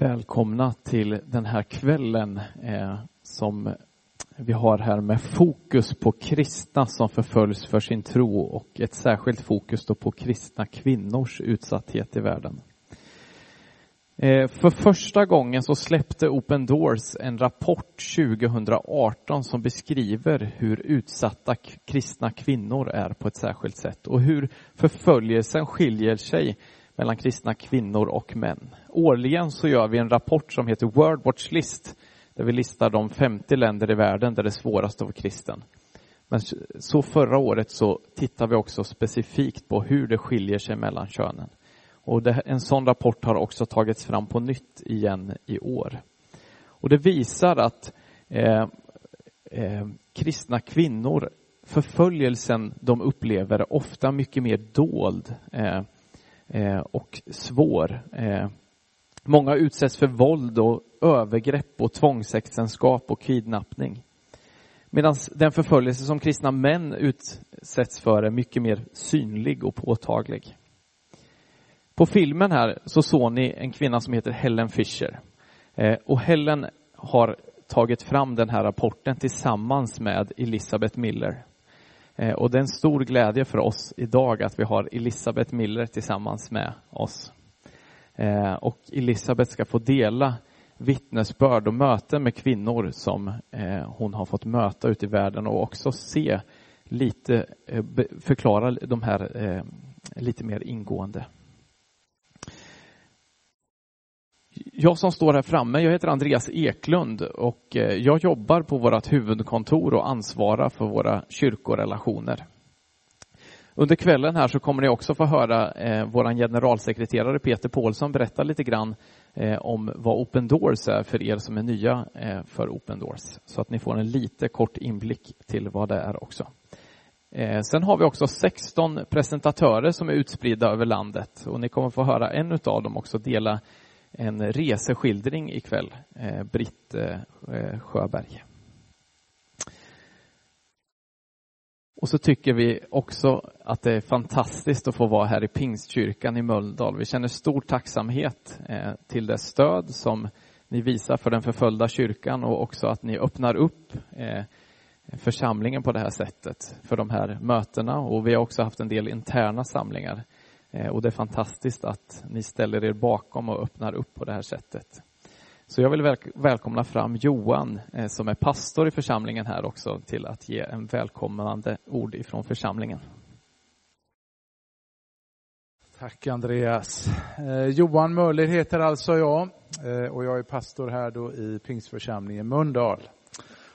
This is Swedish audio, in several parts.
Välkomna till den här kvällen eh, som vi har här med fokus på kristna som förföljs för sin tro och ett särskilt fokus då på kristna kvinnors utsatthet i världen. Eh, för första gången så släppte Open Doors en rapport 2018 som beskriver hur utsatta kristna kvinnor är på ett särskilt sätt och hur förföljelsen skiljer sig mellan kristna kvinnor och män. Årligen så gör vi en rapport som heter World Watch List där vi listar de 50 länder i världen där det är svårast att vara kristen. Men så förra året så tittar vi också specifikt på hur det skiljer sig mellan könen. Och det, en sån rapport har också tagits fram på nytt igen i år. Och det visar att eh, eh, kristna kvinnor, förföljelsen de upplever är ofta mycket mer dold eh, Eh, och svår. Eh, många utsätts för våld och övergrepp och tvångsäktenskap och kidnappning. Medan den förföljelse som kristna män utsätts för är mycket mer synlig och påtaglig. På filmen här så såg ni en kvinna som heter Helen Fisher. Eh, och Helen har tagit fram den här rapporten tillsammans med Elisabeth Miller. Eh, och det är en stor glädje för oss idag att vi har Elisabeth Miller tillsammans med oss. Eh, och Elisabeth ska få dela vittnesbörd och möten med kvinnor som eh, hon har fått möta ute i världen och också se lite, förklara de här lite mer ingående. Jag som står här framme, jag heter Andreas Eklund och eh, jag jobbar på vårt huvudkontor och ansvarar för våra kyrkorelationer. Under kvällen här så kommer ni också få höra eh, vår generalsekreterare Peter Paulsson berätta lite grann eh, om vad Open Doors är för er som är nya eh, för Open Doors. Så att ni får en lite kort inblick till vad det är också. Eh, sen har vi också 16 presentatörer som är utspridda över landet och ni kommer få höra en av dem också dela en reseskildring ikväll, eh, Britt eh, Sjöberg. Och så tycker vi också att det är fantastiskt att få vara här i Pingstkyrkan i Mölndal. Vi känner stor tacksamhet eh, till det stöd som ni visar för den förföljda kyrkan och också att ni öppnar upp eh, församlingen på det här sättet för de här mötena. Och vi har också haft en del interna samlingar Eh, och det är fantastiskt att ni ställer er bakom och öppnar upp på det här sättet. Så jag vill väl välkomna fram Johan eh, som är pastor i församlingen här också till att ge en välkomnande ord ifrån församlingen. Tack Andreas. Eh, Johan Möller heter alltså jag eh, och jag är pastor här då i Pingstförsamlingen Mundal.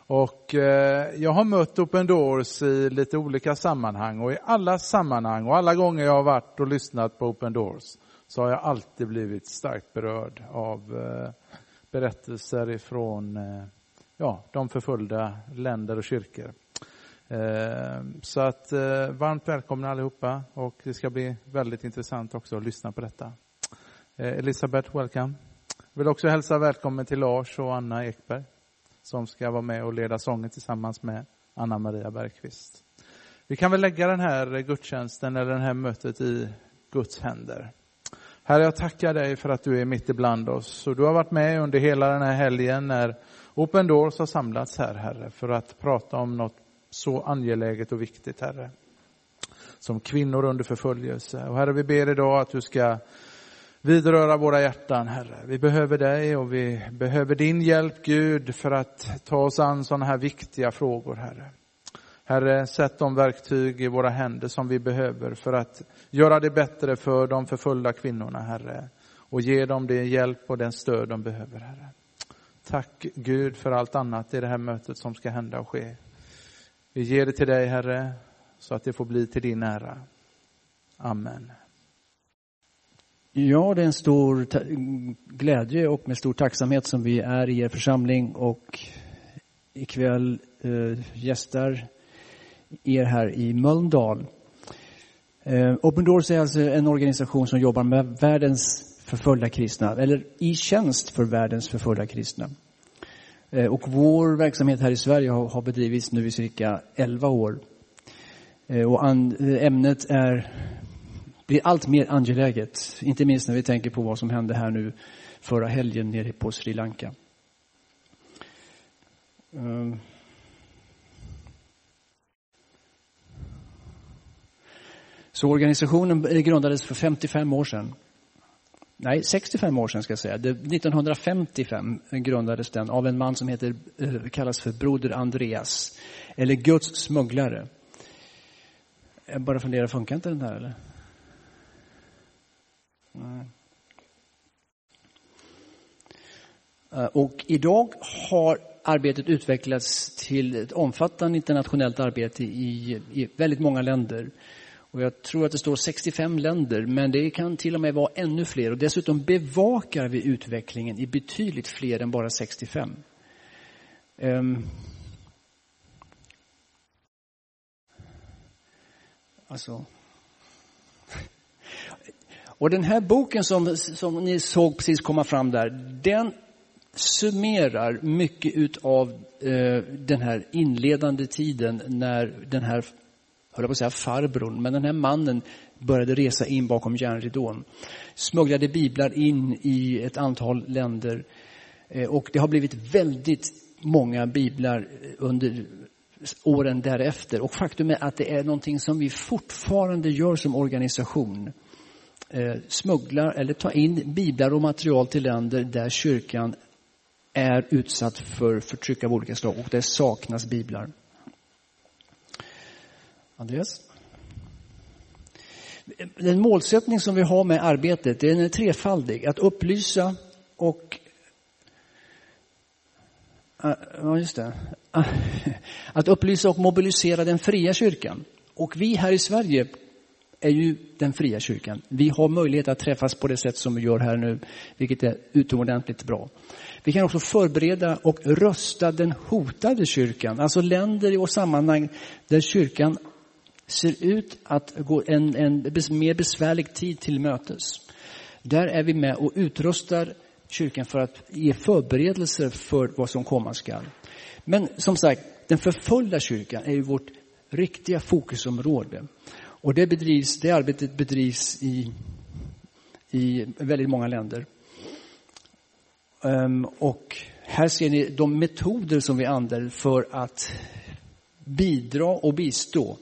Och eh, jag har mött Open Doors i lite olika sammanhang och i alla sammanhang och alla gånger jag har varit och lyssnat på Open Doors så har jag alltid blivit starkt berörd av eh, berättelser ifrån eh, ja, de förföljda länder och kyrkor. Eh, så att eh, varmt välkomna allihopa och det ska bli väldigt intressant också att lyssna på detta. Eh, Elisabeth, welcome. Jag vill också hälsa välkommen till Lars och Anna Ekberg som ska vara med och leda sången tillsammans med Anna Maria Bergqvist. Vi kan väl lägga den här gudstjänsten eller det här mötet i Guds händer. Herre, jag tackar dig för att du är mitt ibland oss och du har varit med under hela den här helgen när Open Doors har samlats här, Herre, för att prata om något så angeläget och viktigt, Herre. Som kvinnor under förföljelse. Och Herre, vi ber idag att du ska vidröra våra hjärtan, Herre. Vi behöver dig och vi behöver din hjälp, Gud, för att ta oss an sådana här viktiga frågor, Herre. Herre, sätt de verktyg i våra händer som vi behöver för att göra det bättre för de förföljda kvinnorna, Herre. Och ge dem den hjälp och den stöd de behöver, Herre. Tack Gud för allt annat i det här mötet som ska hända och ske. Vi ger det till dig, Herre, så att det får bli till din ära. Amen. Ja, det är en stor glädje och med stor tacksamhet som vi är i er församling och ikväll eh, gästar er här i Mölndal. Eh, Open Doors är alltså en organisation som jobbar med världens förföljda kristna, eller i tjänst för världens förföljda kristna. Eh, och vår verksamhet här i Sverige har, har bedrivits nu i cirka 11 år. Eh, och an, eh, ämnet är blir allt mer angeläget. Inte minst när vi tänker på vad som hände här nu förra helgen nere på Sri Lanka. Ehm. Så organisationen grundades för 55 år sedan. Nej, 65 år sedan ska jag säga. 1955 grundades den av en man som heter, eh, kallas för Broder Andreas. Eller Guds smugglare. Jag bara funderar, funkar inte den här eller? Nej. Eh, och idag har arbetet utvecklats till ett omfattande internationellt arbete i, i väldigt många länder. Och jag tror att det står 65 länder, men det kan till och med vara ännu fler. Och dessutom bevakar vi utvecklingen i betydligt fler än bara 65. Um, ehm. alltså. Och den här boken som, som ni såg precis komma fram där, den summerar mycket utav eh, den här inledande tiden när den här höll på att säga farbrorn, men den här mannen började resa in bakom järnridån. Smugglade biblar in i ett antal länder. Eh, och det har blivit väldigt många biblar under åren därefter. Och faktum är att det är någonting som vi fortfarande gör som organisation. Eh, smugglar eller tar in biblar och material till länder där kyrkan är utsatt för förtryck av olika slag och det saknas biblar. Andreas? Den målsättning som vi har med arbetet den är trefaldig. Att upplysa och eh, Ja, just det. Att upplysa och mobilisera den fria kyrkan. Och vi här i Sverige är ju den fria kyrkan. Vi har möjlighet att träffas på det sätt som vi gör här nu, vilket är utomordentligt bra. Vi kan också förbereda och rösta den hotade kyrkan, alltså länder och sammanhang där kyrkan ser ut att gå en, en mer besvärlig tid till mötes. Där är vi med och utrustar kyrkan för att ge förberedelser för vad som komma skall. Men som sagt, den förföljda kyrkan är ju vårt riktiga fokusområde. Och det, bedrivs, det arbetet bedrivs i, i väldigt många länder. Um, och här ser ni de metoder som vi använder för att bidra och bistå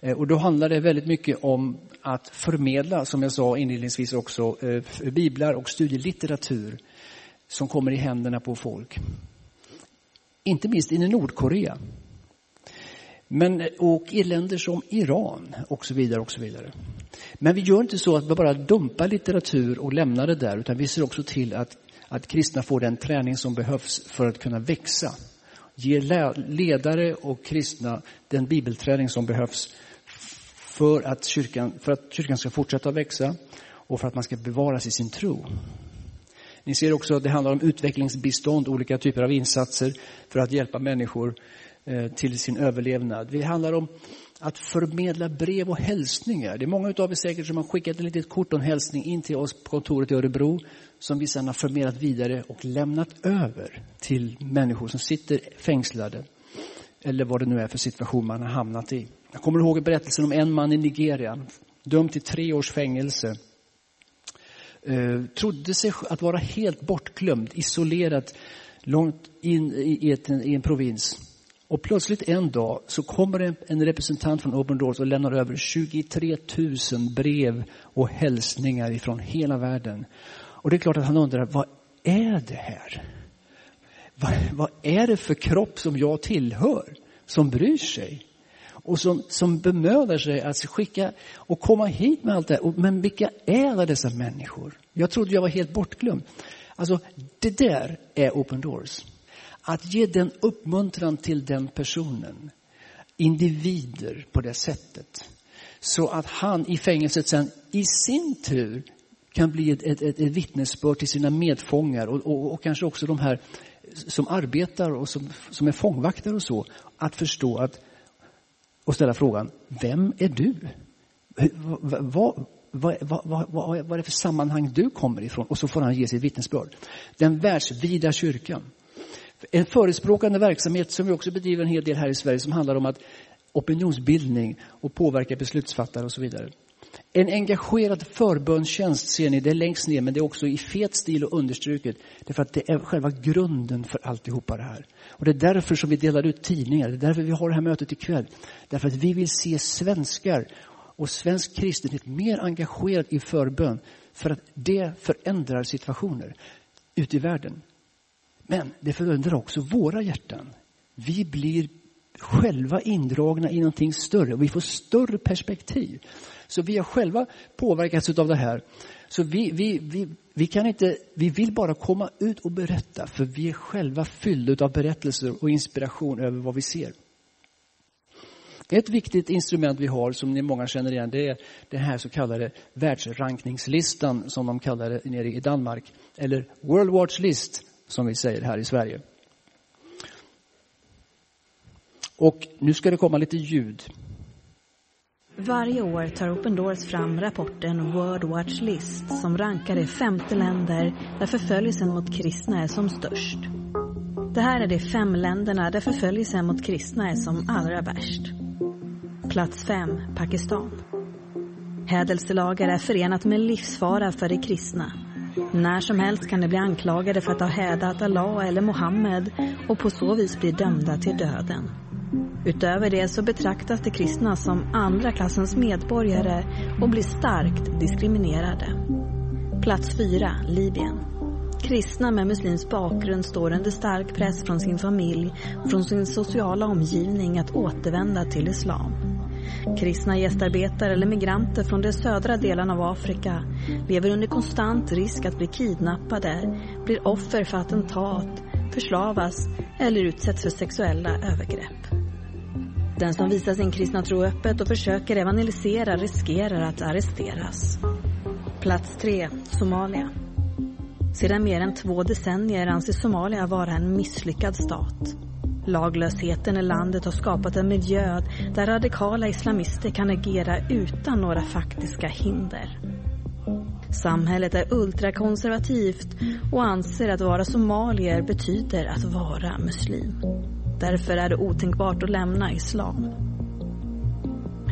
eh, och då handlar det väldigt mycket om att förmedla, som jag sa inledningsvis också, eh, biblar och studielitteratur som kommer i händerna på folk. Inte minst i Nordkorea. Men, och i länder som Iran och så vidare och så vidare. Men vi gör inte så att vi bara dumpar litteratur och lämnar det där, utan vi ser också till att, att kristna får den träning som behövs för att kunna växa. Ge ledare och kristna den bibelträning som behövs för att, kyrkan, för att kyrkan ska fortsätta växa och för att man ska bevaras i sin tro. Ni ser också att det handlar om utvecklingsbistånd, olika typer av insatser för att hjälpa människor eh, Eh, till sin överlevnad. Det handlar om att förmedla brev och hälsningar. Det är många av er säkert som har skickat ett litet kort och en hälsning in till oss på kontoret i Örebro som vi sedan har förmedlat vidare och lämnat över till människor som sitter fängslade eller vad det nu är för situation man har hamnat i. Jag kommer ihåg berättelsen om en man i Nigeria, dömd till tre års fängelse. Eh, trodde sig att vara helt bortglömd, isolerad, långt in i, ett, i en provins. Och plötsligt en dag så kommer en, representant från Open Doors och lämnar över 23 000 brev och hälsningar ifrån hela världen. Och det är klart att han undrar, vad är det här? Vad, vad är det för kropp som jag tillhör, som bryr sig? och som, som bemödar sig att skicka och komma hit med allt det här. Men vilka är alla dessa människor? Jag trodde jag var helt bortglömd. Alltså, det där är open doors. Att ge den uppmuntran till den personen, individer på det sättet, så att han i fängelset sen i sin tur kan bli ett, ett, ett, ett vittnesbörd till sina medfångar och, och, och, kanske också de här som arbetar och som, som är fångvaktare och så, att förstå att och ställa frågan, vem är du? Vad, vad, vad, vad, är det för sammanhang du kommer ifrån? Och så får han ge sitt vittnesbörd. Den världsvida kyrkan. En förespråkande verksamhet som vi också bedriver en hel del här i Sverige som handlar om att opinionsbildning och påverka beslutsfattare och så vidare. En engagerad förbönstjänst ser ni, det är längst ner men det är också i fet stil och understruket. Därför att det är själva grunden för alltihopa det här. Och det är därför som vi delar ut tidningar, det är därför vi har det här mötet ikväll. Därför att vi vill se svenskar och svensk kristenhet mer engagerad i förbön. För att det förändrar situationer ute i världen. Men det förändrar också våra hjärtan. Vi blir själva indragna i någonting större och vi får större perspektiv. Så vi har själva påverkats av det här. Så vi, vi, vi, vi, kan inte, vi vill bara komma ut och berätta för vi är själva fyllda av berättelser och inspiration över vad vi ser. Ett viktigt instrument vi har som ni många känner igen det är den här så kallade världsrankningslistan som de kallar det nere i Danmark. Eller World Watch List som vi säger här i Sverige. Och nu ska det komma lite ljud. Varje år tar Open Doors fram rapporten World Watch List som rankar de 50 länder där förföljelsen mot kristna är som störst. Det här är de fem länderna där förföljelsen mot kristna är som allra värst. Plats 5, Pakistan. Hädelselagar är förenat med livsfara för de kristna. När som helst kan de bli anklagade för att ha hädat Allah eller Mohammed och på så vis bli dömda till döden. Utöver det så betraktas de kristna som andra klassens medborgare och blir starkt diskriminerade. Plats 4, Libyen. Kristna med muslimsk bakgrund står under stark press från sin familj och från sin sociala omgivning att återvända till islam. Kristna gästarbetare eller migranter från de södra delarna av Afrika lever under konstant risk att bli kidnappade, blir offer för attentat, förslavas eller utsätts för sexuella övergrepp. Den som visar sin kristna tro öppet och försöker evangelisera riskerar att arresteras. Plats 3. Somalia. Sedan mer än två decennier anses Somalia vara en misslyckad stat. Laglösheten i landet har skapat en miljö där radikala islamister kan agera utan några faktiska hinder. Samhället är ultrakonservativt och anser att vara somalier betyder att vara muslim. Därför är det otänkbart att lämna islam.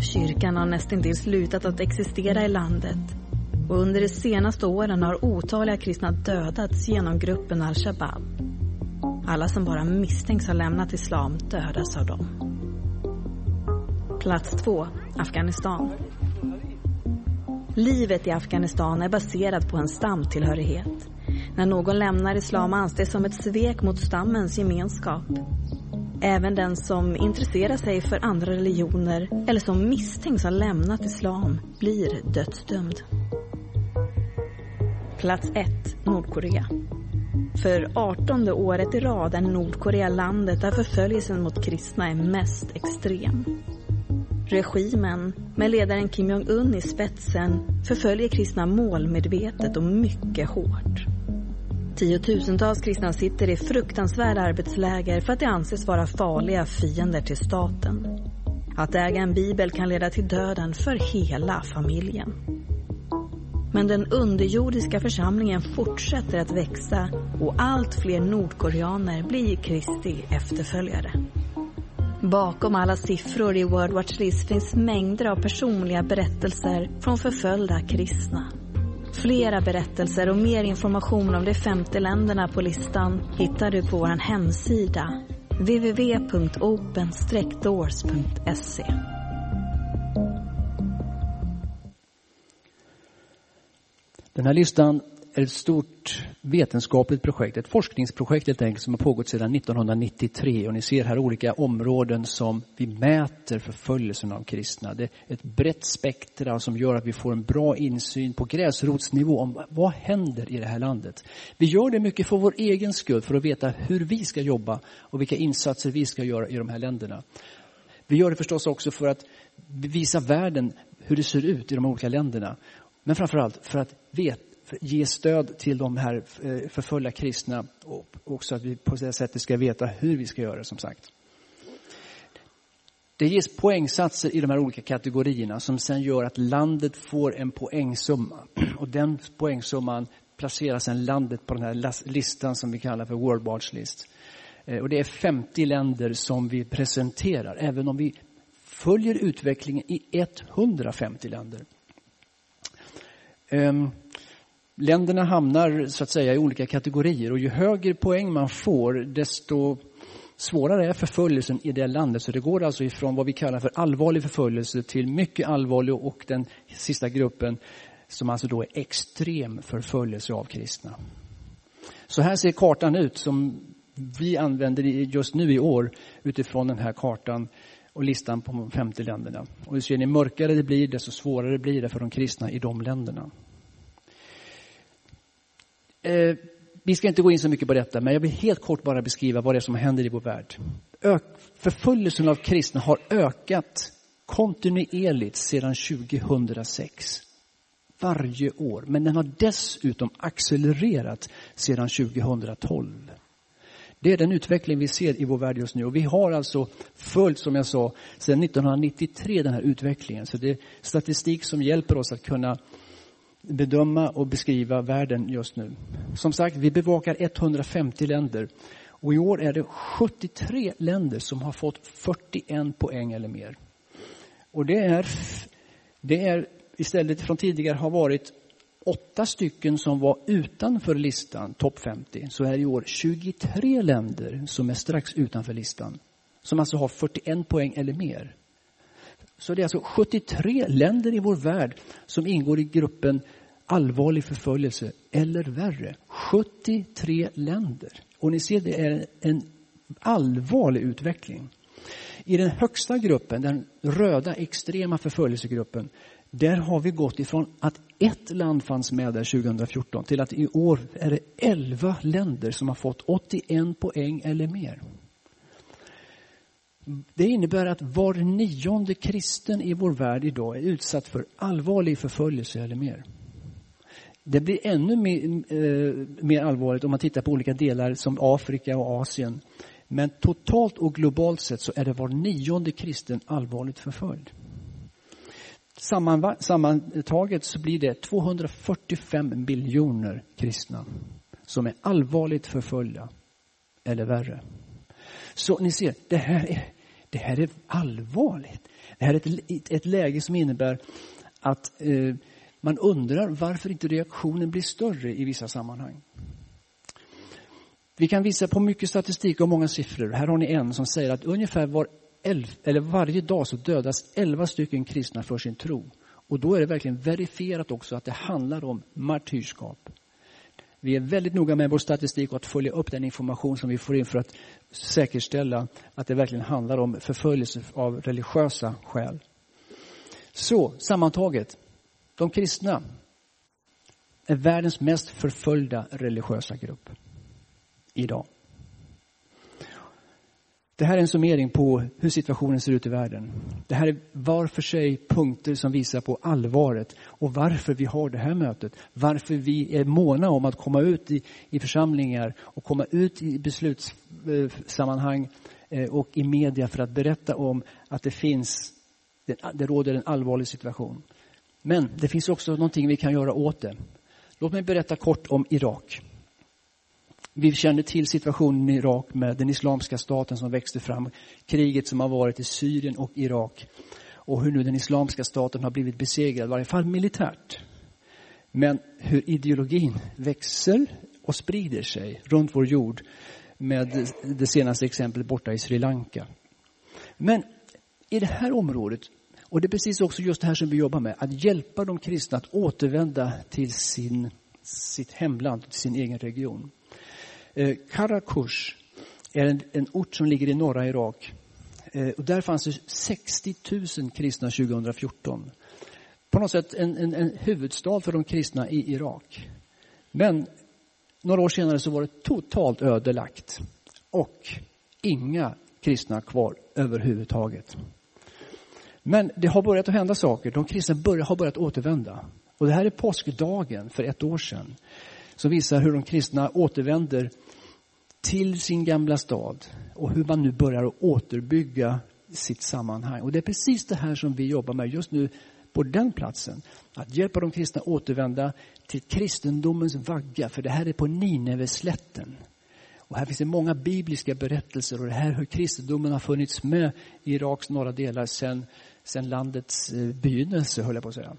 Kyrkan har nästintill slutat att existera i landet och under de senaste åren har otaliga kristna dödats genom gruppen al-Shabaab. Alla som bara misstänks ha lämnat islam dödas av dem. Plats 2. Afghanistan. Livet i Afghanistan är baserat på en stamtillhörighet. När någon lämnar islam anses som ett svek mot stammens gemenskap. Även den som intresserar sig för andra religioner eller som misstänks ha lämnat islam blir dödsdömd. Plats 1. Nordkorea. För artonde året i rad är Nordkorea landet där förföljelsen mot kristna är mest extrem. Regimen, med ledaren Kim Jong-Un i spetsen, förföljer kristna målmedvetet och mycket hårt. Tiotusentals kristna sitter i fruktansvärda arbetsläger för att de anses vara farliga fiender till staten. Att äga en bibel kan leda till döden för hela familjen. Men den underjordiska församlingen fortsätter att växa och allt fler nordkoreaner blir Kristi efterföljare. Bakom alla siffror i World Watch List finns mängder av personliga berättelser från förföljda kristna. Flera berättelser och mer information om de 50 länderna på listan hittar du på vår hemsida www.open-doors.se. Den här listan är ett stort vetenskapligt projekt, ett forskningsprojekt helt enkelt som har pågått sedan 1993 och ni ser här olika områden som vi mäter förföljelsen av kristna. Det är ett brett spektra som gör att vi får en bra insyn på gräsrotsnivå om vad händer i det här landet. Vi gör det mycket för vår egen skull, för att veta hur vi ska jobba och vilka insatser vi ska göra i de här länderna. Vi gör det förstås också för att visa världen hur det ser ut i de olika länderna. Men framförallt för att ge stöd till de här eh, förföljda kristna och också att vi på det sättet ska veta hur vi ska göra som sagt. Det ges poängsatser i de här olika kategorierna som sen gör att landet får en poängsumma och den poängsumman placerar sen landet på den här listan som vi kallar för World Watch List. Eh, och det är 50 länder som vi presenterar, även om vi följer utvecklingen i 150 länder. Ehm, länderna hamnar så att säga i olika kategorier och ju högre poäng man får desto svårare är förföljelsen i det landet. Så det går alltså ifrån vad vi kallar för allvarlig förföljelse till mycket allvarlig och den sista gruppen som alltså då är extrem förföljelse av kristna. Så här ser kartan ut som vi använder just nu i år utifrån den här kartan och listan på de 50 länderna. Och ju ser ni mörkare det blir, desto svårare blir det för de kristna i de länderna. Eh, vi ska inte gå in så mycket på detta, men jag vill helt kort bara beskriva vad det är som händer i vår värld. förföljelsen av kristna har ökat kontinuerligt sedan 2006. Varje år. Men den har dessutom accelererat sedan 2012. Det är den utveckling vi ser i vår värld just nu. Och vi har alltså följt, som jag sa, sedan 1993 den här utvecklingen. Så det är statistik som hjälper oss att kunna bedöma och beskriva världen just nu. Som sagt, vi bevakar 150 länder. Och i år är det 73 länder som har fått 41 poäng eller mer. Och det är, det är istället från tidigare har varit åtta stycken som var utanför listan, topp 50, så är det i år 23 länder som är strax utanför listan. Som alltså har 41 poäng eller mer. Så det är alltså 73 länder i vår värld som ingår i gruppen allvarlig förföljelse eller värre. 73 länder. Och ni ser, det är en allvarlig utveckling. I den högsta gruppen, den röda extrema förföljelsegruppen, där har vi gått ifrån att ett land fanns med där 2014 till att i år är det 11 länder som har fått 81 poäng eller mer. Det innebär att var nionde kristen i vår värld idag är utsatt för allvarlig förföljelse eller mer. Det blir ännu mer, eh, mer allvarligt om man tittar på olika delar som Afrika och Asien. Men totalt och globalt sett så är det var nionde kristen allvarligt förföljd. Sammantaget så blir det 245 miljoner kristna som är allvarligt förföljda eller värre. Så ni ser, det här är, det här är allvarligt. Det här är ett, ett läge som innebär att eh, man undrar varför inte reaktionen blir större i vissa sammanhang. Vi kan visa på mycket statistik och många siffror. Här har ni en som säger att ungefär var elf, eller varje dag så dödas elva stycken kristna för sin tro. Och då är det verkligen verifierat också att det handlar om martyrskap. Vi är väldigt noga med vår statistik och att följa upp den information som vi får in för att säkerställa att det verkligen handlar om förföljelse av religiösa skäl. Så sammantaget, de kristna är världens mest förföljda religiösa grupp idag. Det här är en summering på hur situationen ser ut i världen. Det här är var för sig punkter som visar på allvaret och varför vi har det här mötet. Varför vi är måna om att komma ut i, i församlingar och komma ut i beslutssammanhang eh, och i media för att berätta om att det finns, det, det råder en allvarlig situation. Men det finns också någonting vi kan göra åt det. Låt mig berätta kort om Irak. Vi känner till situationen i Irak med den islamska staten som växte fram, kriget som har varit i Syrien och Irak och hur nu den islamska staten har blivit besegrad, i varje fall militärt. Men hur ideologin växer och sprider sig runt vår jord med det senaste exemplet borta i Sri Lanka. Men i det här området, och det är precis också just det här som vi jobbar med, att hjälpa de kristna att återvända till sin, sitt hemland, till sin egen region. Eh, Karakush är en, en ort som ligger i norra Irak. Eh, och där fanns det 60 000 kristna 2014. På något sätt en, en, en huvudstad för de kristna i Irak. Men några år senare så var det totalt ödelagt. Och inga kristna kvar överhuvudtaget. Men det har börjat att hända saker. De kristna börjar, har börjat återvända. Och det här är påskdagen för ett år sedan. Som visar hur de kristna återvänder till sin gamla stad och hur man nu börjar återbygga sitt sammanhang. Och det är precis det här som vi jobbar med just nu på den platsen. Att hjälpa de kristna återvända till kristendomens vagga, för det här är på Nineveslätten. Och här finns det många bibliska berättelser och det här hur kristendomen har funnits med i Iraks norra delar sedan, sedan landets eh, begynnelse, höll jag på att säga.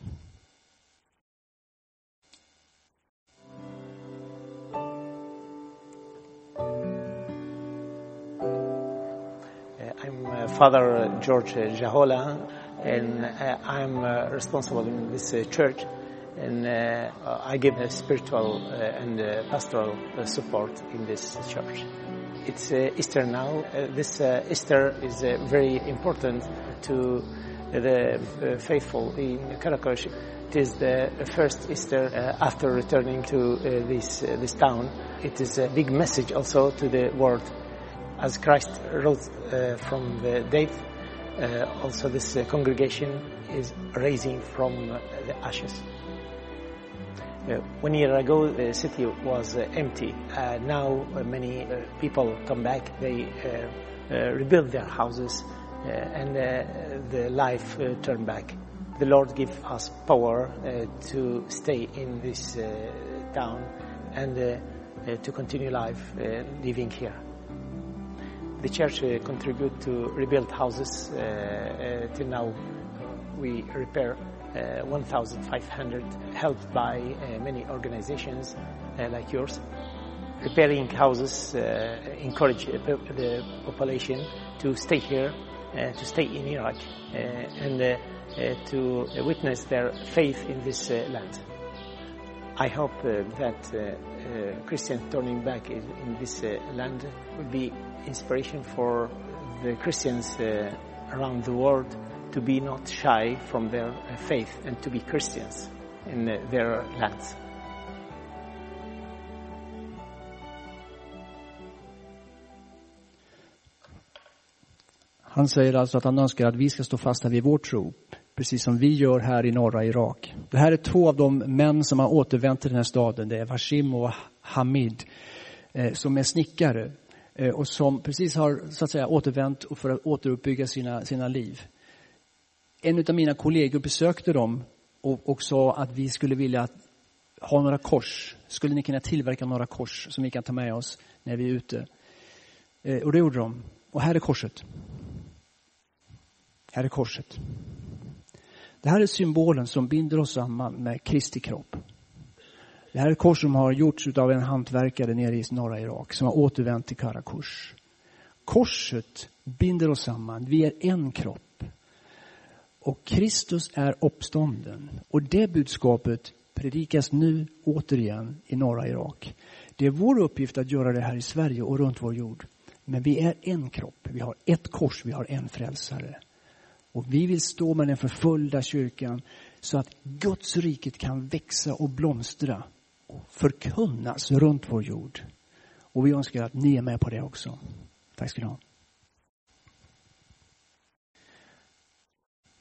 Father George Jahola, and uh, I'm uh, responsible in this uh, church, and uh, uh, I give spiritual uh, and pastoral support in this church. It's Easter now. This Easter is very important to the faithful in Karakosh. It is the first Easter after returning to this this town. It is a big message also to the world as Christ rose uh, from the dead, uh, also this uh, congregation is raising from uh, the ashes. One year ago, the city was uh, empty. Uh, now, many people come back. They rebuild their houses, and the life uh, back. The Lord give us power to stay in this town and to continue life living here. The church uh, contribute to rebuild houses. Uh, uh, till now, we repair uh, 1,500, helped by uh, many organizations uh, like yours. Repairing houses encourage the population to stay here, to stay in Iraq, and to witness their faith in this land. I hope that Christians turning back in, in this land will be inspiration for the Christians uh, around the world to be not shy from their uh, faith and to be Christians in uh, their lands. Han säger alltså att han önskar att vi ska stå fasta vid vår tro, precis som vi gör här i norra Irak. Det här är två av de män som har återvänt till den här staden. Det är Vashim och Hamid, eh, som är snickare Eh, och som precis har så att säga återvänt för att återuppbygga sina, sina liv. En av mina kollegor besökte dem och, och sa att vi skulle vilja ha några kors. Skulle ni kunna tillverka några kors som vi kan ta med oss när vi är ute? Eh, och det gjorde de. Och här är korset. Här är korset. Det här är symbolen som binder oss samman med Kristi kropp. Det här är ett kors som har gjorts av en hantverkare nere i norra Irak som har återvänt till Karakush. Korset binder oss samman. Vi är en kropp. Och Kristus är uppstånden. Och det budskapet predikas nu återigen i norra Irak. Det är vår uppgift att göra det här i Sverige och runt vår jord. Men vi är en kropp. Vi har ett kors. Vi har en frälsare. Och vi vill stå med den förföljda kyrkan så att Guds riket kan växa och blomstra förkunnas runt vår jord. Och vi önskar att ni är med på det också. Tack ska ni ha.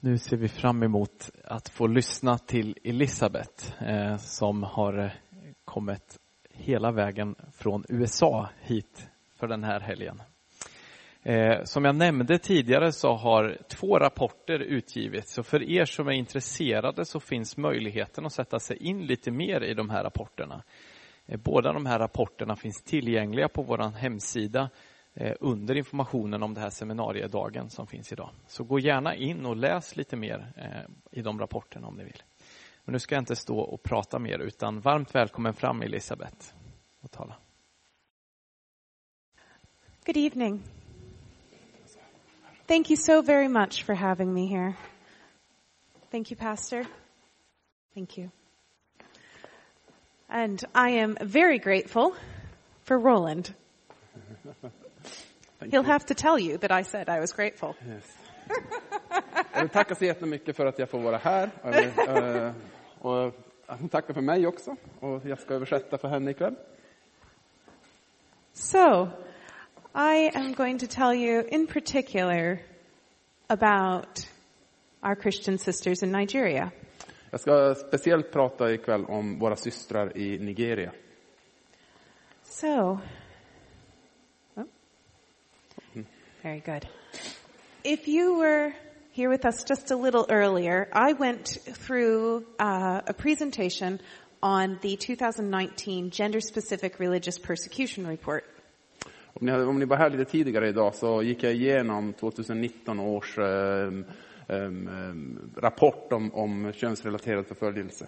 Nu ser vi fram emot att få lyssna till Elisabeth eh, som har eh, kommit hela vägen från USA hit för den här helgen. Eh, som jag nämnde tidigare så har två rapporter utgivits. Så för er som är intresserade så finns möjligheten att sätta sig in lite mer i de här rapporterna. Eh, båda de här rapporterna finns tillgängliga på vår hemsida eh, under informationen om det här seminariedagen som finns idag. Så gå gärna in och läs lite mer eh, i de rapporterna om ni vill. Men nu ska jag inte stå och prata mer utan varmt välkommen fram Elisabeth och tala. Good evening. Thank you so very much for having me here. Thank you, Pastor. Thank you. And I am very grateful for Roland. He'll have to tell you that I said I was grateful. Yes. Jag vill tacka så jättemycket för att jag får vara här. Vill, eh, och att hon tackar för mig också. Och jag ska översätta för henne ikväll. So, I am going to tell you in particular about our Christian sisters in Nigeria. Jag ska speciellt prata ikväll om våra systrar i Nigeria. So, oh, very good. If you were here with us just a little earlier, I went through uh, a presentation on the 2019 Gender Specific Religious Persecution Report. Om ni, om ni var här lite tidigare idag så gick jag igenom 2019 års eh, eh, rapport om, om könsrelaterad förföljelse.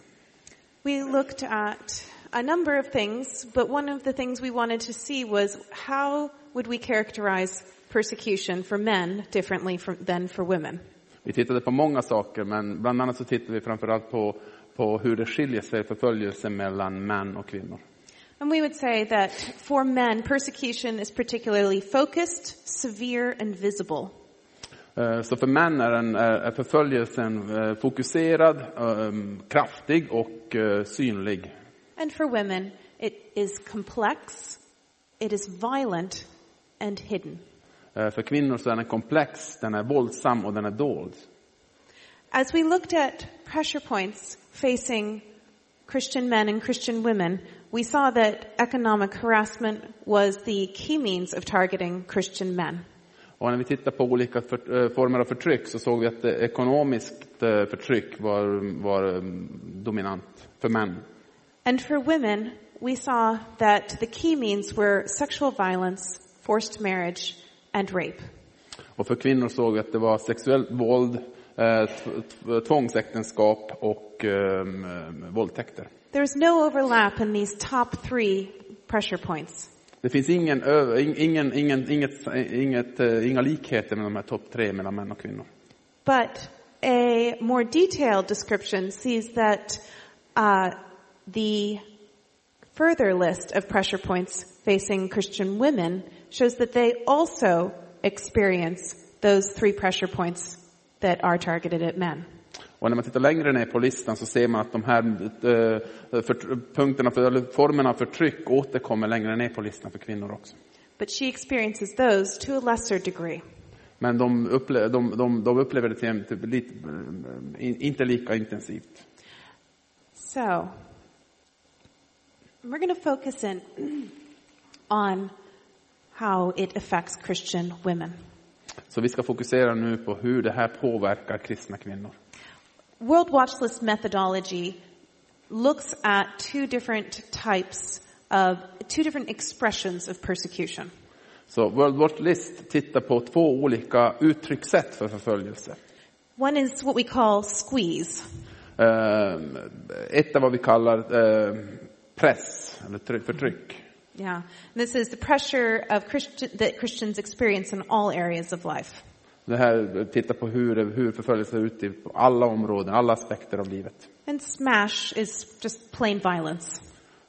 We looked at a number of things, but one of the things we wanted to see was how would we characterize persecution for men differently from, than for women? Vi tittade på många saker, men bland annat så tittade vi framförallt på, på hur det skiljer sig förföljelse mellan män och kvinnor. And we would say that for men, persecution is particularly focused, severe, and visible. Eh, Så för män är, den, är är förföljelsen eh, fokuserad, eh, kraftig och eh, synlig. And for women, it is complex, it is violent, and hidden. Eh, För kvinnor så är den komplex, den är våldsam och den är dold. As we looked at pressure points facing Christian men and Christian women, we saw that economic harassment was the key means of targeting Christian men. Och när vi tittar på olika för, eh, former av förtryck så såg vi att eh, ekonomiskt eh, förtryck var, var eh, dominant för män. And for women, we saw that the key means were sexual violence, forced marriage, and rape. Och för kvinnor såg vi att det var sexuellt våld, tvångsäktenskap och eh, våldtäkter. There is no overlap in these top three pressure points. Det finns ingen, ingen, ingen, inget, inget, eh, inga likheter med de här topp tre mellan män och kvinnor. But a more detailed description sees that uh, the further list of pressure points facing Christian women shows that they also experience those three pressure points that are targeted at men. Och när man tittar längre ner på listan så ser man att de här eh, för, punkterna, för, formerna av förtryck återkommer längre ner på listan för kvinnor också. But she experiences those to a lesser degree. Men de, upple, de, de, de upplever det till, till lite, in, inte lika intensivt. So, we're going to focus in on how it affects Christian women. Så vi ska fokusera nu på hur det här påverkar kristna kvinnor. World Watch List methodology looks at two different types of, two different expressions of persecution. Så World Watch List tittar på två olika uttryckssätt för förföljelse. One is what we call squeeze. Eh, Ett är vad vi kallar eh, press, eller try- förtryck. Yeah. This is the pressure of Christian, that Christians experience in all areas of life. Det här tittar på hur, hur förföljelse ut i- alla områden, alla aspekter av livet. And smash is just plain violence.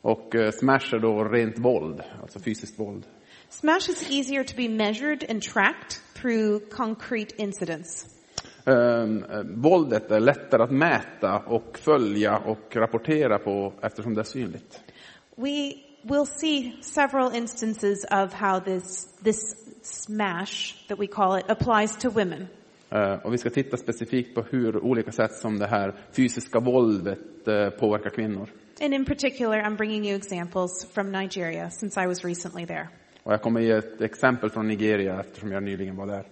Och eh, smash är då rent våld, alltså fysiskt våld. Smash is easier to be measured and tracked through concrete incidents. Um, våldet är lättare att mäta och följa och rapportera på eftersom det är synligt. We will see several instances of how this, this smash, that we call it, applies to women. Eh, och vi ska titta specifikt på hur olika sätt som det här fysiska våldet eh, påverkar kvinnor. And in particular, I'm bringing you examples from Nigeria since I was recently there. Och jag kommer ge ett exempel från Nigeria eftersom jag nyligen var där.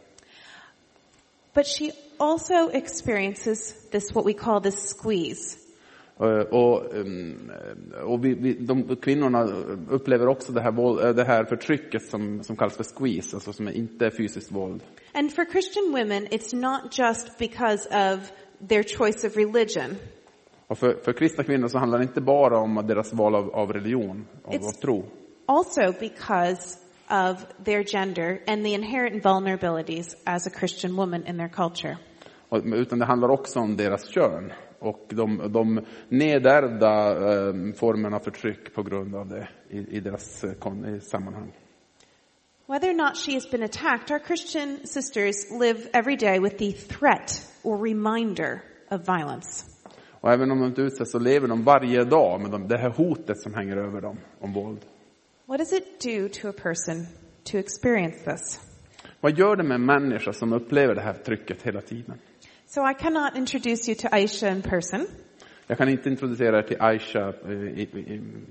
But she also experiences this, what we call this squeeze. Eh, Och, ehm, och vi, vi, de, kvinnorna upplever också det här, våld, eh, det här förtrycket som, som kallas för squeeze, alltså som är inte fysiskt våld. And for Christian women, it's not just because of their choice of religion. Och för, för kristna kvinnor så handlar det inte bara om deras val av, av religion, av, It's- av tro. Also because of their gender and the inherent vulnerabilities as a Christian woman in their culture. Och- Utan det handlar också om deras kön och de, de nedärvda eh, formerna av förtryck på grund av det i, i deras eh, i sammanhang. Whether or not she has been attacked, our Christian sisters live every day with the threat or reminder of violence. Och även om de inte utsätts så lever de varje dag med de, det här hotet som hänger över dem om våld. What does it do to a person to experience this? Vad gör det med en människa som upplever det här trycket hela tiden? So I cannot introduce you to Aisha in person, Jag kan inte introducera er till Aisha eh,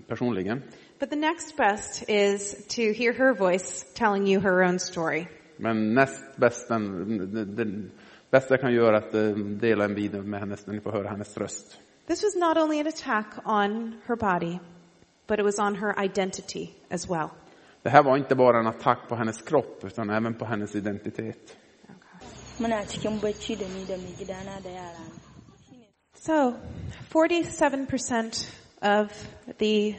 personligen, but the next best is to hear her voice telling you her own story. men näst bästa, den, den bästa jag kan göra är att eh, dela en video med henne när ni får höra hennes röst. This was not only an attack on her body, but it was on her identity as well. Det här var inte bara en attack på hennes kropp, utan även på hennes identitet. Muna cikin bacci da ni da mai gidana da yara So, 47% of the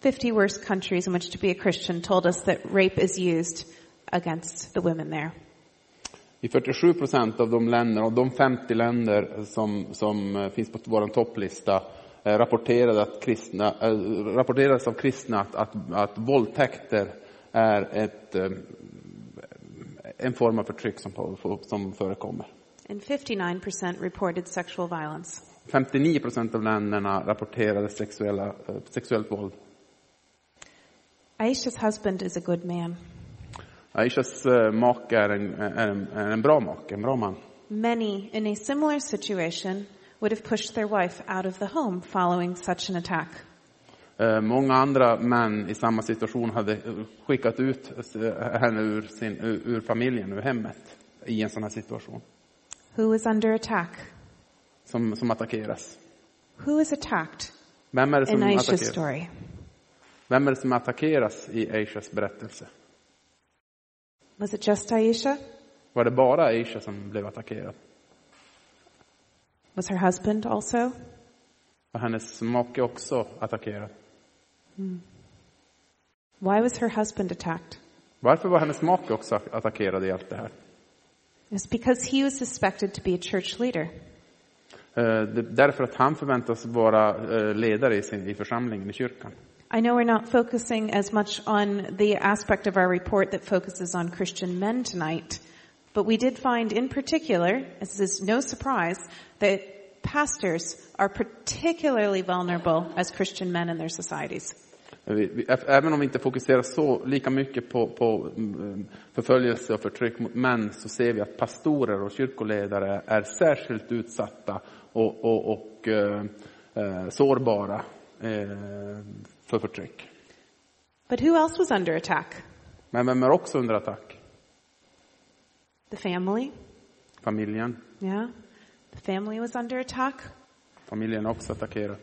50 worst countries in which to be a Christian told us that rape is used against the women there. I 47 procent av de länder, av de 50 länder som, som eh, finns på vår topplista, eh, rapporterade att kristna, eh, rapporterades av kristna att, att, att våldtäkter är ett, en form av förtryck som, som förekommer. And 59% reported sexual violence. 59 procent av länderna rapporterade sexuella, eh, sexuellt våld. Aisha's husband is a good man. Aishas eh, make är en, är, en, är en bra make, en bra man. Many in a similar situation would have pushed their wife out of the home following such an attack. Eh, Många andra män i samma situation hade skickat ut eh, henne ur, sin, ur, ur familjen, ur hemmet, i en sån här situation. Who is under attack? Som, som attackeras. Who is attacked Vem är, det som in Aisha's attackeras? story? Vem är det som attackeras i Aishas berättelse? Was it just Aisha? Var det bara Aisha som blev attackerad? Was her husband also? Var hennes make också attackerad? Why was her husband attacked? Varför var hennes make också attackerad i allt det här? It's because he was suspected to be a church leader. Det- Därför att han förväntas vara eh, ledare i, sin, i församlingen, i kyrkan. I know we're not focusing as much on the aspect of our report that focuses on Christian men tonight, but we did find in particular, as is no surprise, that pastors are particularly vulnerable as Christian men in their societies. Även om vi inte fokuserar så lika mycket på, på mm, förföljelse och förtryck mot män så ser vi att pastorer och kyrkoledare är särskilt utsatta och, och, och eh, eh, sårbara eh, för förtryck. But who else was under attack? Men vem är också under attack? The family? Familjen. Yeah. The family was under attack. Familjen är också attackerad.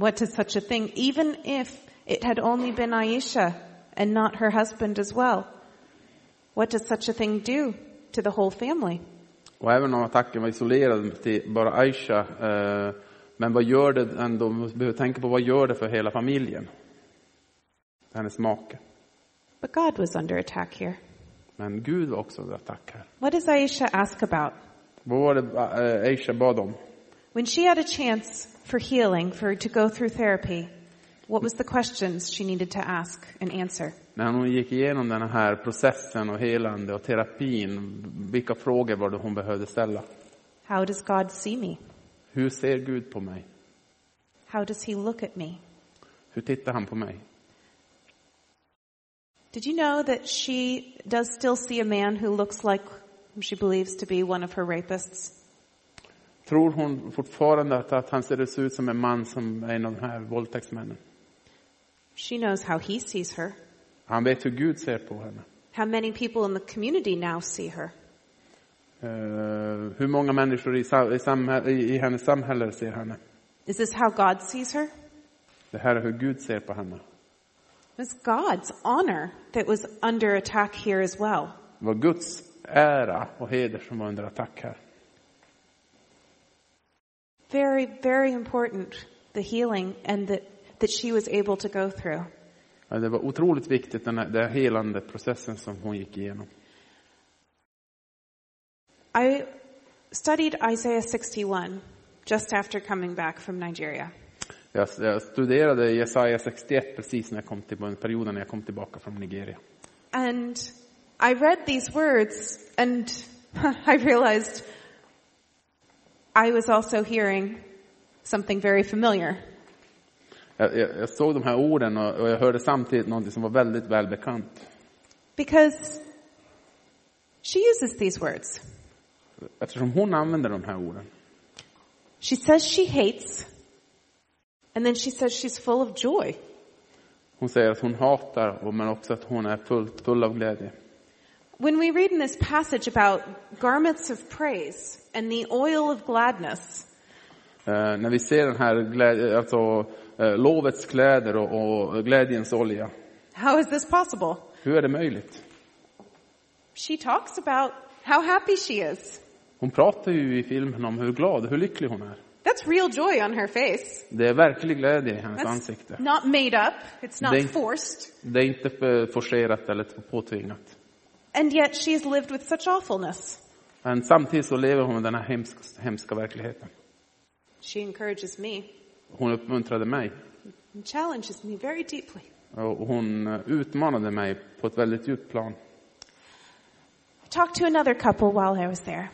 What does such a thing, even if it had only been Aisha and not her husband as well, what does such a thing do to the whole family? Och även om attacken var isolerad till bara Aisha, eh, men vad gör det ändå, vi behöver tänka på vad gör det för hela familjen? Hennes make. But God was under attack here. Men Gud var också under attack här. What does Aisha ask about? Vad var det eh, Aisha bad om? When she had a chance for healing, for to go through therapy, what was the questions she needed to ask and answer? När hon gick igenom den här processen och helande och terapin, vilka frågor var det hon behövde ställa? How does God see me? Hur ser Gud på mig? How does he look at me? Hur tittar han på mig? Did you know that she does still see a man who looks like whom she believes to be one of her rapists? Tror hon fortfarande att, att han ser ut som en man som är en av de här våldtäktsmännen? She knows how he sees her. Han vet hur Gud ser på henne. How many people in the community now see her. Eh, hur många människor i, i, samhä- i, i hennes samhälle ser henne? Is this how God sees her? Det här är hur Gud ser på henne. It was God's honor that was under attack here as well. Det var Guds ära och heder som var under attack här. Very, very important, the healing and that, that she was able to go through. Ja, Det var otroligt viktigt, den här, den här helande processen som hon gick igenom. I studied Isaiah 61 just after coming back from Nigeria. Jag, jag studerade Jesaja 61 precis när jag kom till, perioden när jag kom tillbaka från Nigeria. And I read these words and I realized I was also hearing something very familiar. Jag, jag, jag såg de här orden och, och jag hörde samtidigt något som var väldigt välbekant. Because she uses these words. Eftersom hon använder de här orden. She says she hates, and then she says she's full of joy. Hon säger att hon hatar, men också att hon är fullt, full av glädje. When we read in this passage about garments of praise and the oil of gladness, Eh, när vi ser den här alltså, eh, lovets kläder och, och glädjens olja. how is this possible? Hur är det möjligt? She talks about how happy she is. Hon pratar ju i filmen om hur glad, hur lycklig hon är. That's real joy on her face. Det är verklig glädje i hennes That's ansikte. not made up. It's not They- forced. Det är inte eh, forcerat eller påtvingat. And yet she's lived with such awfulness. Men samtidigt så lever hon den här hemska, hemska verkligheten. She encourages me Hon uppmuntrade mig and challenges me very deeply. och hon eh, utmanade mig på ett väldigt djupt plan. I talked to another couple while I was there.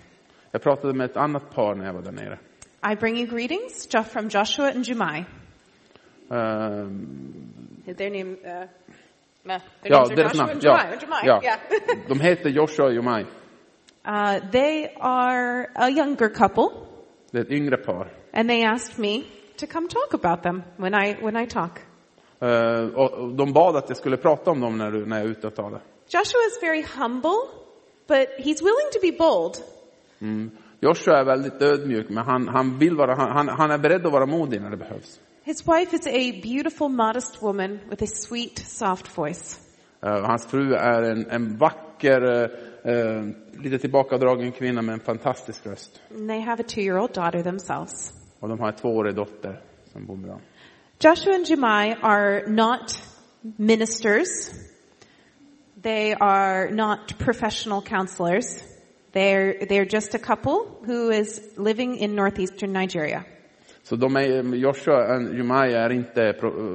Jag pratade med ett annat par när jag var där nere. I bring you greetings from Joshua and Jumai. Ehm, Their name, uh, their ja, names are deras Joshua namn. and Ja, Jumai. Jumai, ja. yeah. De heter Joshua och Jomai. Uh, they are a younger couple, Det är ett yngre par. and they asked me to come talk about them when I when I talk. Eh, och de bad att jag skulle prata om dem när, du, när jag är ute och talar. Joshua is very humble, but he's willing to be bold. Mm. Joshua är väldigt ödmjuk, men han, han, vill vara, han, han är beredd att vara modig när det behövs. His wife is a beautiful, modest woman with a sweet, soft voice. Eh, hans fru är en, en vacker, eh, lite tillbakadragen kvinna med en fantastisk röst. And they have a two-year-old daughter themselves. Och de har en tvåårig dotter som bor med dem. Joshua and Jemai are not ministers. They are not professional counselors. They're, they're just a couple who is living in northeastern Nigeria. Så de är, Joshua och Jumai är inte,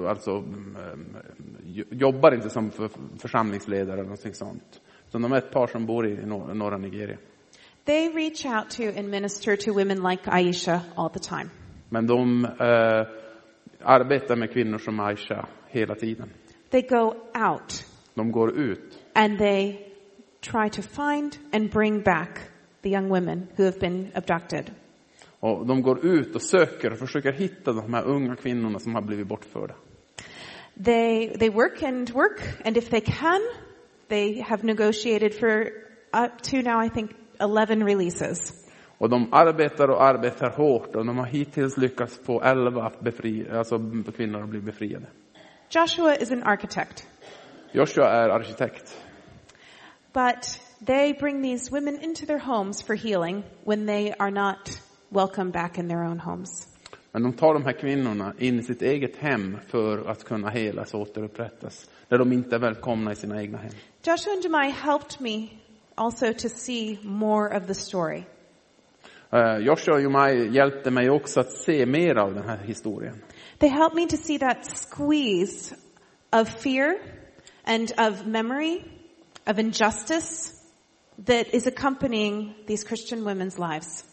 alltså, mm, eh, jobbar inte som för, församlingsledare eller någonting sånt. Utan de är ett par som bor i nor- norra Nigeria. They reach out to and minister to women like Aisha all the time. Men de eh, arbetar med kvinnor som Aisha hela tiden. They go out De går ut and they try to find and bring back the young women who have been abducted. och de går ut och söker och försöker hitta de här unga kvinnorna som har blivit bortförda. They, they work and work, and if they can, they have negotiated for up to now, I think, 11 releases. Och de arbetar och arbetar hårt och de har hittills lyckats få elva befri, alltså kvinnor att bli befriade. Joshua is an architect, Joshua är arkitekt. but they bring these women into their homes for healing when they are not welcome back in their own homes. Men de tar de här kvinnorna in i sitt eget hem för att kunna helas och återupprättas. Där de inte är välkomna i sina egna hem. Joshua and Jemai helped me also to see more of the story. Eh, Joshua och Jomai hjälpte mig också att se mer av den här historien. They helped me to see that squeeze of fear and of memory, of injustice that is accompanying these Christian women's lives.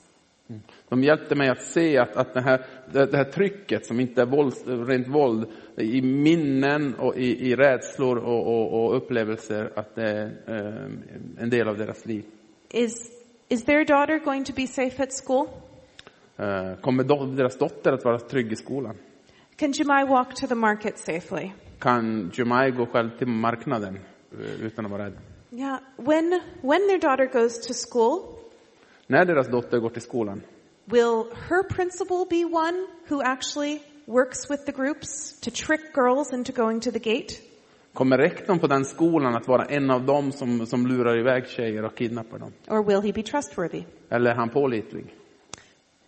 De hjälpte mig att se att, att det, här, det, här trycket som inte är våld, rent våld i minnen och i, i rädslor och, och, och upplevelser att det är eh, en del av deras liv. Is, is their daughter going to be safe at school? Eh, kommer do, deras dotter att vara trygg i skolan? Can Jemai walk to the market safely? Kan Jemai gå själv till marknaden eh, utan att vara rädd? Yeah. When, when their daughter goes to school, När deras dotter går till skolan, will her principal be one who actually works with the groups to trick girls into going to the gate? kommer rektorn på den skolan att vara en av dem som, som lurar iväg tjejer och kidnappar dem? Or will he be trustworthy? Eller är han pålitlig?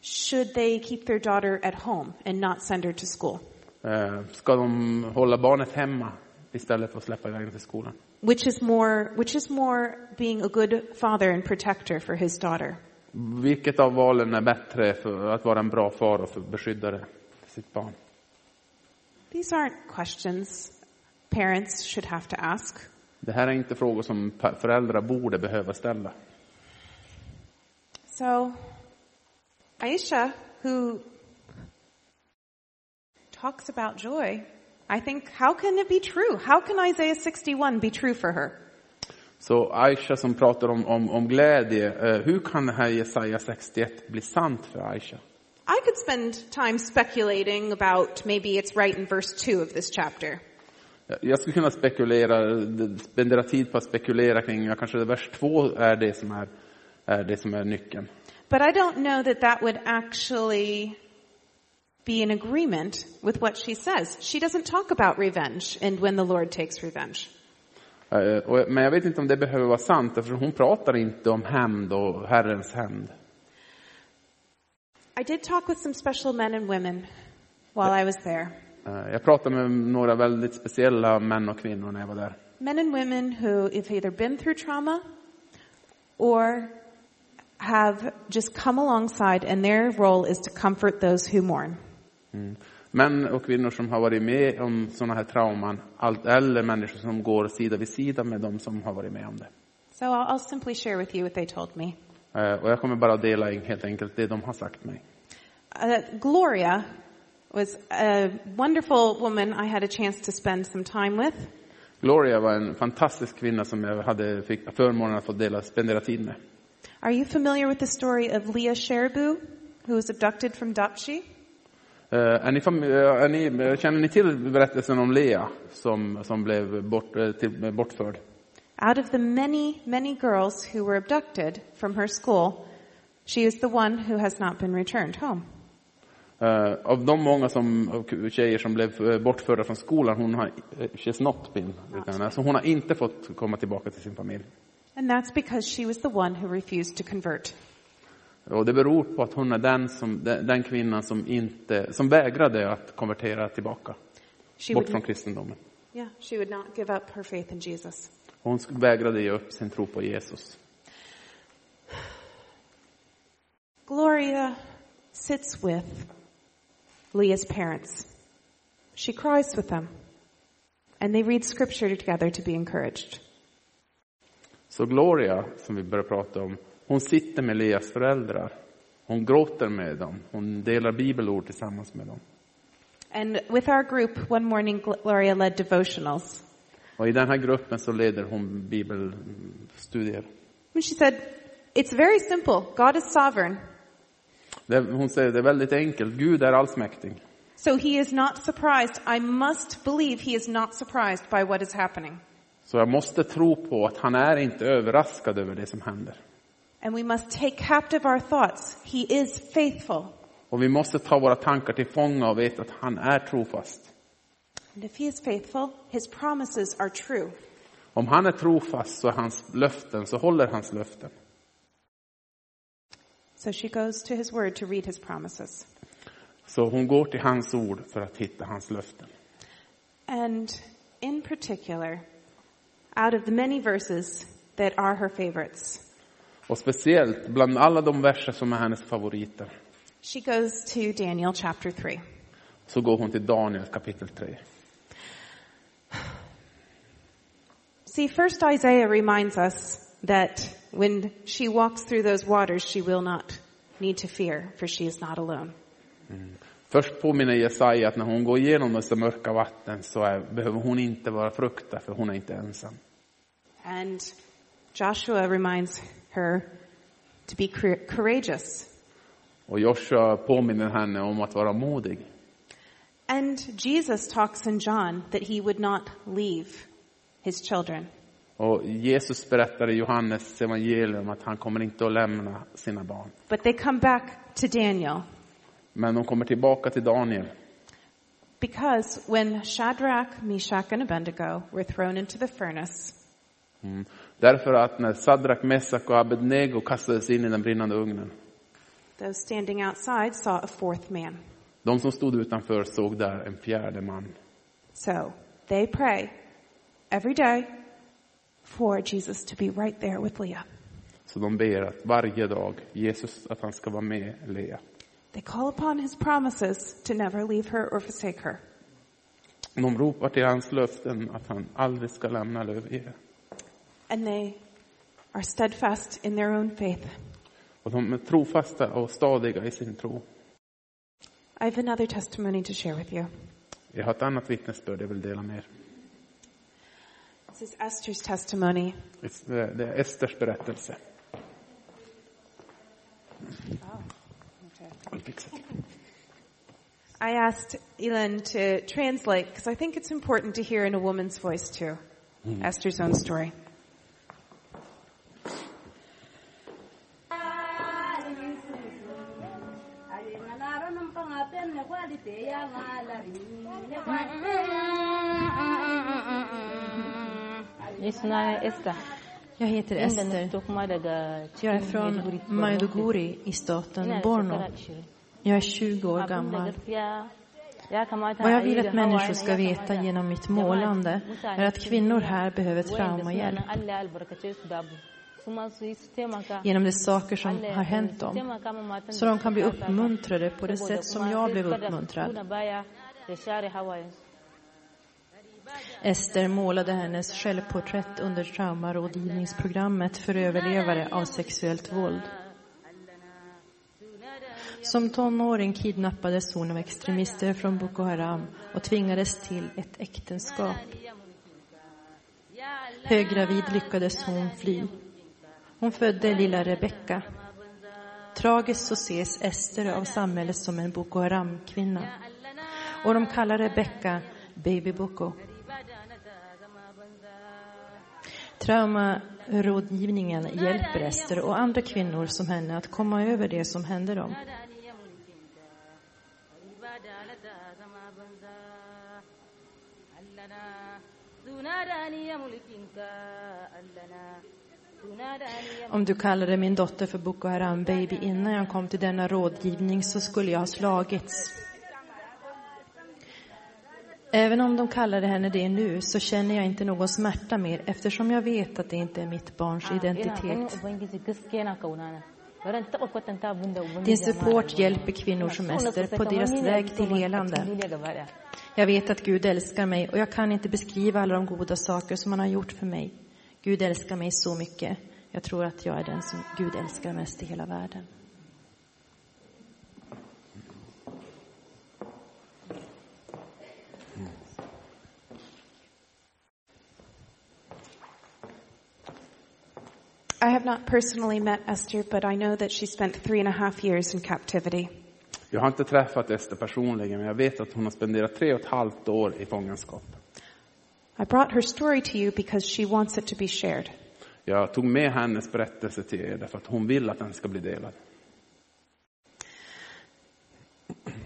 Should they keep their daughter at home and not send her to school? Eh, Ska de hålla barnet hemma istället för att släppa iväg den till skolan? Which is more, which is more being a good father and protector for his daughter? Vilket av valen är bättre för att vara en bra far och för beskyddare för sitt barn? These aren't questions parents should have to ask. Det här är inte frågor som föräldrar borde behöva ställa. So, Aisha, who talks about joy, I think, how can it be true? How can Isaiah 61 be true for her? Så Aisha som pratar om, om, om glädje, eh, hur kan det här Jesaja 61 bli sant för Aisha? I could spend time speculating about maybe it's right in verse 2 of this chapter. Jag skulle kunna spekulera, spendera tid på att spekulera kring, ja, kanske vers två är det som är, är det som är nyckeln. But I don't know that that would actually be in agreement with what she says. She doesn't talk about revenge and when the Lord takes revenge. Eh, Men jag vet inte om det behöver vara sant, för hon pratar inte om hämnd och Herrens hämnd. I did talk with some special men and women while I was there. Eh, Jag pratade med några väldigt speciella män och kvinnor när jag var där. Men and women who have either been through trauma or have just come alongside and their role is to comfort those who mourn. Mm. Män och kvinnor som har varit med om sådana här trauman, eller människor som går sida vid sida med dem som har varit med om det. So I'll, I'll simply share with you what they told me. Eh, Och jag kommer bara dela helt enkelt det de har sagt mig. Uh, Gloria was a wonderful woman I had a chance to spend some time with. Gloria var en fantastisk kvinna som jag hade fick förmånen att få dela, spendera tid med. Are you familiar with the story of Leah Sheribu, who was abducted from Dapchi? Eh, Är ni, eh, är ni, känner ni till berättelsen om Lea som, som blev bort, eh, till, bortförd? Out of the many, many girls who were abducted from her school, she is the one who has not been returned home. Eh, av de många som, tjejer som blev eh, bortförda från skolan, hon har, eh, she's not been, utan, alltså hon har inte fått komma tillbaka till sin familj. And that's because she was the one who refused to convert. Och det beror på att hon är den, som, den, kvinnan som, inte, som vägrade att konvertera tillbaka, She bort från kristendomen. yeah, she would not give up her faith in Jesus. Hon vägrade ge upp sin tro på Jesus. Gloria sits with Leah's parents. She cries with them. And they read scripture together to be encouraged. Så Gloria, som vi började prata om, hon sitter med Leas föräldrar. Hon gråter med dem. Hon delar bibelord tillsammans med dem. And with our group, one morning Gloria led devotionals. Och i den här gruppen så leder hon bibelstudier. And she said, It's very simple. God is sovereign. Det, hon säger det är väldigt enkelt. Gud är allsmäktig. So he is not surprised. I must believe he is not surprised by what is happening. Så jag måste tro på att han är inte överraskad över det som händer. And we must take captive our thoughts. He is faithful. Och vi måste ta våra tankar till fånga och veta att han är trofast. And if he is faithful, his promises are true. Om han är trofast så är hans löften, så håller hans löften. So she goes to his word to read his promises. Så hon går till hans ord för att hitta hans löften. And in particular, out of the many verses that are her favorites, Och speciellt bland alla de verser som är hennes favoriter she goes to Daniel chapter 3. så går hon till Daniel kapitel 3. See, first Isaiah reminds us that when she walks through those waters, she will not need to fear, for she is not alone. Först påminner Jesaja att när hon går igenom dessa mörka vatten så är, behöver hon inte vara fruktad för hon är inte ensam. And Joshua reminds her to be cour- courageous. Och Joshua påminner henne om att vara modig. And Jesus talks in John that he would not leave his children. Och Jesus berättar i Johannes evangelium att han kommer inte att lämna sina barn. But they come back to Daniel Men de kommer tillbaka till Daniel. because when Shadrach, Meshach, and Abednego were thrown into the furnace, Mm. Därför att när Sadrak, Mesak och Abednego kastades in i den brinnande ugnen, those standing outside saw a fourth man. de som stod utanför såg där en fjärde man. So they pray every day for Jesus to be right there with Leah. Så de ber att varje dag, Jesus, att han ska vara med Lea. They call upon his promises to never leave her or forsake her. De ropar till hans löften att han aldrig ska lämna eller överge. And they are steadfast in their own faith. Och de är trofasta och stadiga i sin tro. I have another testimony to share with you. Jag har ett annat vittnesbörd jag vill dela med er. This is Esther's testimony. Det är Esters berättelse. Fixar. I asked Elin to translate because I think it's important to hear in a woman's voice too. Esther's own story. Esta. Jag heter Ester. Jag är från Maiduguri, i staten Borno. shekara 20. Jag är 20 år gammal. Vad jag vill att människor ska veta genom mitt målande är att kvinnor här behöver traumahjälp. Genom de saker som har hänt dem. Så de kan bli uppmuntrade på det sätt som jag blev uppmuntrad. Ester målade hennes självporträtt under traumarådgivningsprogrammet för överlevare av sexuellt våld. Som tonåring kidnappades hon av extremister från Boko Haram och tvingades till ett äktenskap. Höggravid lyckades hon fly. Hon födde lilla Rebecka. Tragiskt så ses Ester av samhället som en Boko Haram-kvinna. Och de kallar Rebecka Baby Boko. Traumarådgivningen hjälper Ester och andra kvinnor som henne att komma över det som hände dem. Om du kallade min dotter för Boko Haram baby innan jag kom till denna rådgivning så skulle jag ha slagits. Även om de kallade henne det nu så känner jag inte någon smärta mer eftersom jag vet att det inte är mitt barns identitet. Din support hjälper kvinnor som Ester på deras väg till helande. Jag vet att Gud älskar mig och jag kan inte beskriva alla de goda saker som han har gjort för mig. Gud älskar mig så mycket. Jag tror att jag är den som Gud älskar mest i hela världen. I have not personally met Esther, but I know that she spent three and a half years in captivity. Jag har inte träffat Ester personligen, men jag vet att hon har spenderat tre och ett halvt år i fångenskap. I brought her story to you because she wants it to be shared. Jag tog med hennes berättelse till er därför att hon vill att den ska bli delad.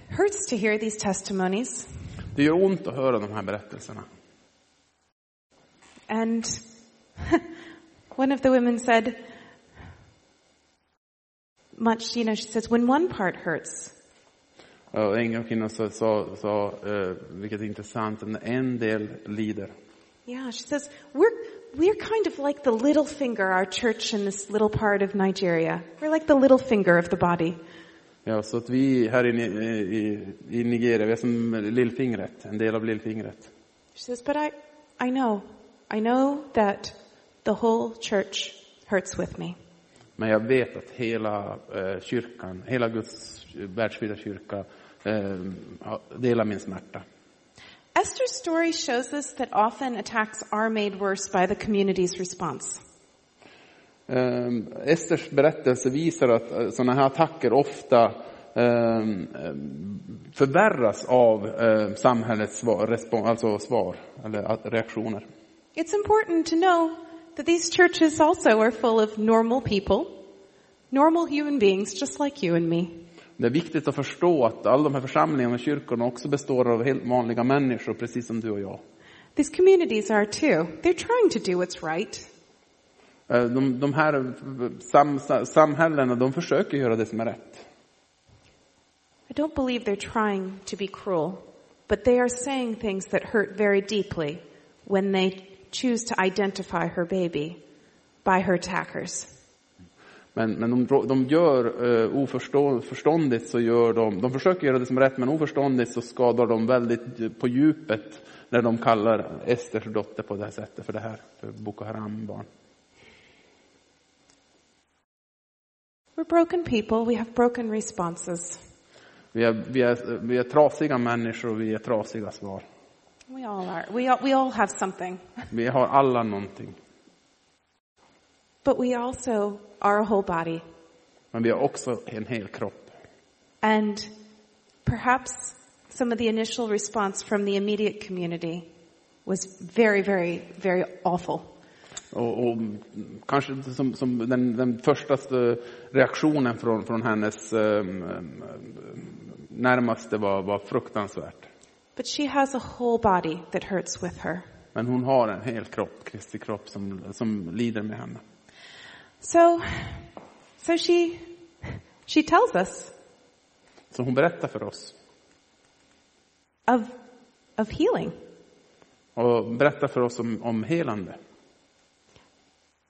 Hurts to hear these testimonies, Det gör ont att höra de här berättelserna. and one of the women said, much, you know, she says, when one part hurts, en kvinna sa, sa, sa eh, vilket är intressant, när en del lider. Yeah, she says, we're, we're kind of like the little finger, our church in this little part of Nigeria. We're like the little finger of the body. Ja, så att vi här i, i, i Nigeria, vi är som lillfingret, en del av lillfingret. She says, but I, I know, I know that the whole church hurts with me. Men jag vet att hela eh, kyrkan, hela Guds världsvida kyrka eh, delar min smärta. Esther's story shows us that often attacks are made worse by the community's response. Eh, Esters berättelse visar att eh, sådana här attacker ofta eh, förvärras av eh, samhällets svar, alltså svar eller reaktioner. It's important to know that these churches also are full of normal people, normal human beings just like you and me. Det är viktigt att förstå att alla de här församlingarna och kyrkorna också består av helt vanliga människor, precis som du och jag. These communities are too. They're trying to do what's right. Eh, De, de här sam, samhällena, de försöker göra det som är rätt. I don't believe they're trying to be cruel, but they are saying things that hurt very deeply when they choose to identify her baby by her attackers. Men, men de, de gör uh, oförståndigt så gör de, de försöker göra det som är rätt, men oförståndigt så skadar de väldigt på djupet när de kallar Esters dotter på det här sättet för det här, för Boko Haram-barn. We're broken people. We have broken responses. Vi är, vi, är, vi är trasiga människor och vi är trasiga svar. We all are. We all, we all have something. Vi har alla någonting. But we also are a whole body. Men vi har också en hel kropp. And perhaps some of the initial response from the immediate community was very, very, very awful. Och, och kanske som, som den, den första reaktionen från, från hennes um, närmaste var, var fruktansvärt. But she has a whole body that hurts with her. Men hon har en hel kropp, Kristi kropp, som, som lider med henne. So, so she, she tells us, Så hon berättar för oss of, of healing. och berättar för oss om, om helande.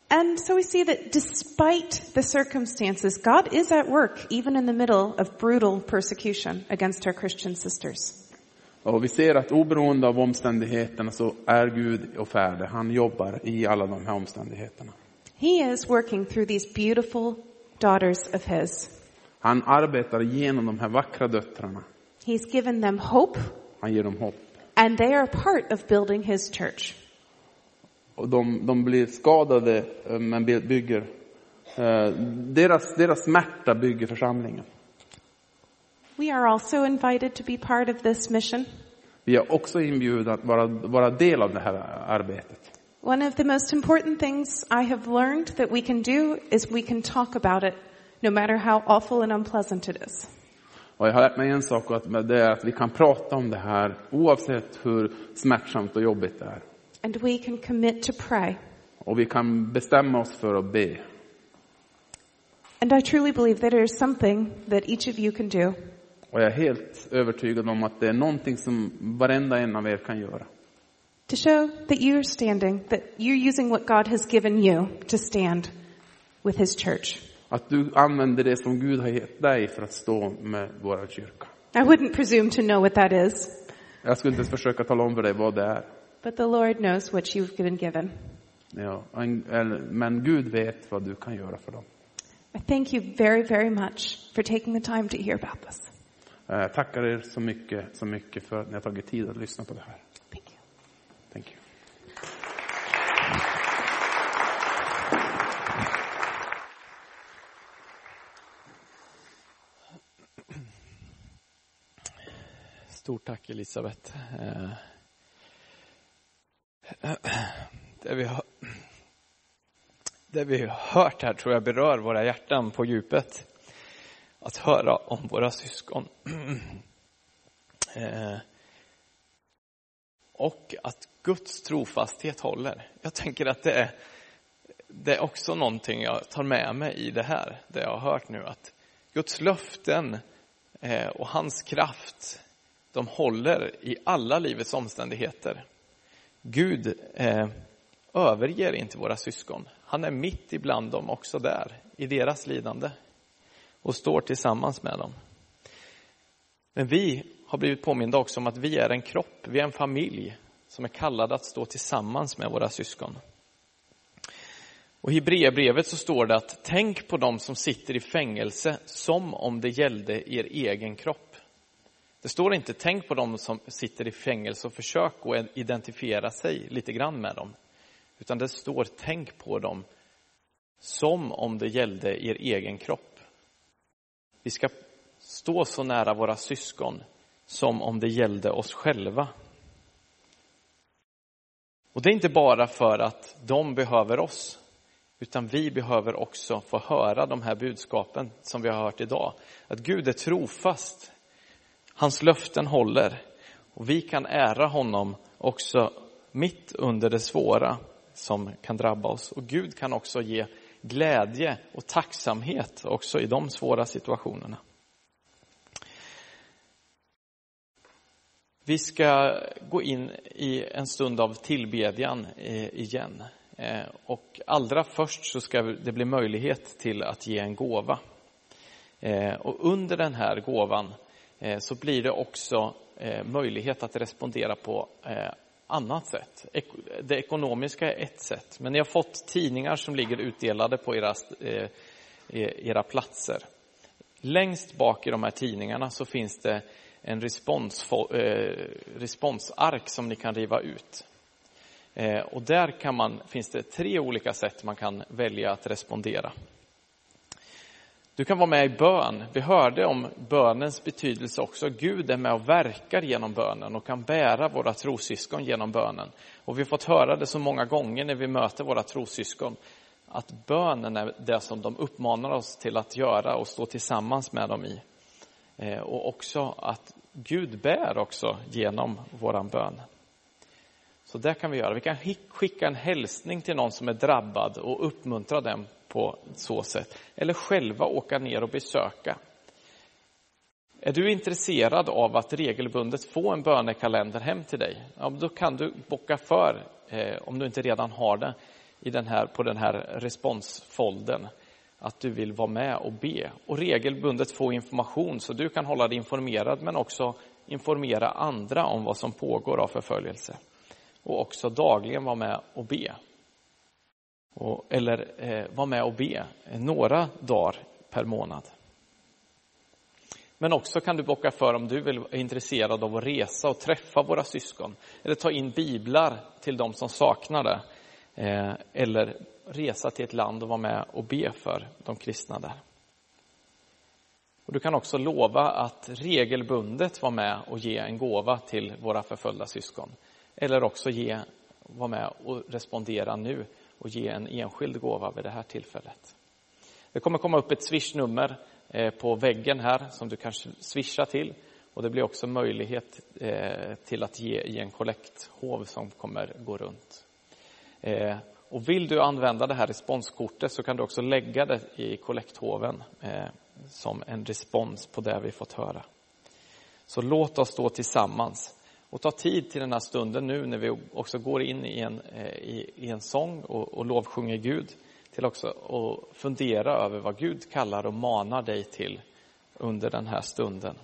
And so we see that despite the circumstances, God is at work even in the middle of brutal persecution against our Christian sisters. Och vi ser att oberoende av omständigheterna så är Gud och färdig. Han jobbar i alla de här omständigheterna. He is working through these beautiful daughters of His. Han arbetar genom de här vackra döttrarna. He's given them hope, Han ger dem hopp. and they are part of building His church. Och de, de blir skadade eh, men by- bygger. eh, Deras, deras smärta bygger församlingen. We are also invited to be part of this mission. Vi är också inbjudna att vara, vara del av det här arbetet. One of the most important things I have learned that we can do is we can talk about it no matter how awful and unpleasant it is. Och jag har lärt mig en sak och det är att vi kan prata om det här oavsett hur smärtsamt och jobbigt det är. And we can commit to pray. Och vi kan bestämma oss för att be. And I truly believe that there is something that each of you can do Och jag är helt övertygad om att det är någonting som varenda en av er kan göra. To show that you're standing, that you're using what God has given you to stand with His church. Att du använder det som Gud har gett dig för att stå med vår kyrka. I wouldn't presume to know what that is, Jag skulle inte ens försöka tala om för dig vad det är. but the Lord knows what you've been given. Ja, men Gud vet vad du kan göra för dem. I thank you very, very much for taking the time to hear about this. Jag tackar er så mycket, så mycket för att ni har tagit tid att lyssna på det här. Thank you. Stort tack Elisabeth. Eh, eh, det vi, har, det vi har hört här tror jag berör våra hjärtan på djupet. Att höra om våra syskon. Eh, och att Guds trofasthet håller. Jag tänker att det är, det är också någonting jag tar med mig i det här, det jag har hört nu. Att Guds löften eh, och hans kraft de håller i alla livets omständigheter. Gud eh, överger inte våra syskon. Han är mitt ibland dem också där, i deras lidande och står tillsammans med dem. Men vi har blivit påminda också om att vi är en kropp, vi är en familj som är kallade att stå tillsammans med våra syskon. Och i Hebreerbrevet så står det att tänk på dem som sitter i fängelse som om det gällde er egen kropp. Det står inte tänk på dem som sitter i fängelse och försök att identifiera sig lite grann med dem. Utan det står tänk på dem som om det gällde er egen kropp. Vi ska stå så nära våra syskon som om det gällde oss själva. Och det är inte bara för att de behöver oss, utan vi behöver också få höra de här budskapen som vi har hört idag. Att Gud är trofast, hans löften håller och vi kan ära honom också mitt under det svåra som kan drabba oss. Och Gud kan också ge glädje och tacksamhet också i de svåra situationerna. Vi ska gå in i en stund av tillbedjan eh, igen. Eh, och allra först så ska det bli möjlighet till att ge en gåva. Eh, och under den här gåvan så blir det också möjlighet att respondera på annat sätt. Det ekonomiska är ett sätt, men ni har fått tidningar som ligger utdelade på era, era platser. Längst bak i de här tidningarna så finns det en respons, eh, responsark som ni kan riva ut. Eh, och där kan man, finns det tre olika sätt man kan välja att respondera. Du kan vara med i bön. Vi hörde om bönens betydelse också. Gud är med och verkar genom bönen och kan bära våra trossyskon genom bönen. Och vi har fått höra det så många gånger när vi möter våra trossyskon att bönen är det som de uppmanar oss till att göra och stå tillsammans med dem i. Eh, och också att Gud bär också genom våran bön. Så det kan vi göra. Vi kan skicka en hälsning till någon som är drabbad och uppmuntra dem på så sätt. Eller själva åka ner och besöka. Är du intresserad av att regelbundet få en bönekalender hem till dig? Ja, då kan du bocka för, eh, om du inte redan har det, i den här, på den här responsfolden att du vill vara med och be och regelbundet få information så du kan hålla dig informerad men också informera andra om vad som pågår av förföljelse. Och också dagligen vara med och be. Och, eller eh, vara med och be eh, några dagar per månad. Men också kan du bocka för om du vill, är intresserad av att resa och träffa våra syskon. Eller ta in biblar till de som saknar det. Eh, eller resa till ett land och vara med och be för de kristna där. Och du kan också lova att regelbundet vara med och ge en gåva till våra förföljda syskon. Eller också ge, vara med och respondera nu och ge en enskild gåva vid det här tillfället. Det kommer komma upp ett swishnummer eh, på väggen här som du kan swisha till. Och det blir också möjlighet eh, till att ge i en kollekthov som kommer gå runt. Eh, och vill du använda det här responskortet så kan du också lägga det i kollekthoven eh, som en respons på det vi fått höra. Så låt oss stå tillsammans och ta tid till den här stunden nu när vi också går in i en, eh, i, i, en sång och, och lovsjunger Gud till också att fundera över vad Gud kallar och manar dig till under den här stunden.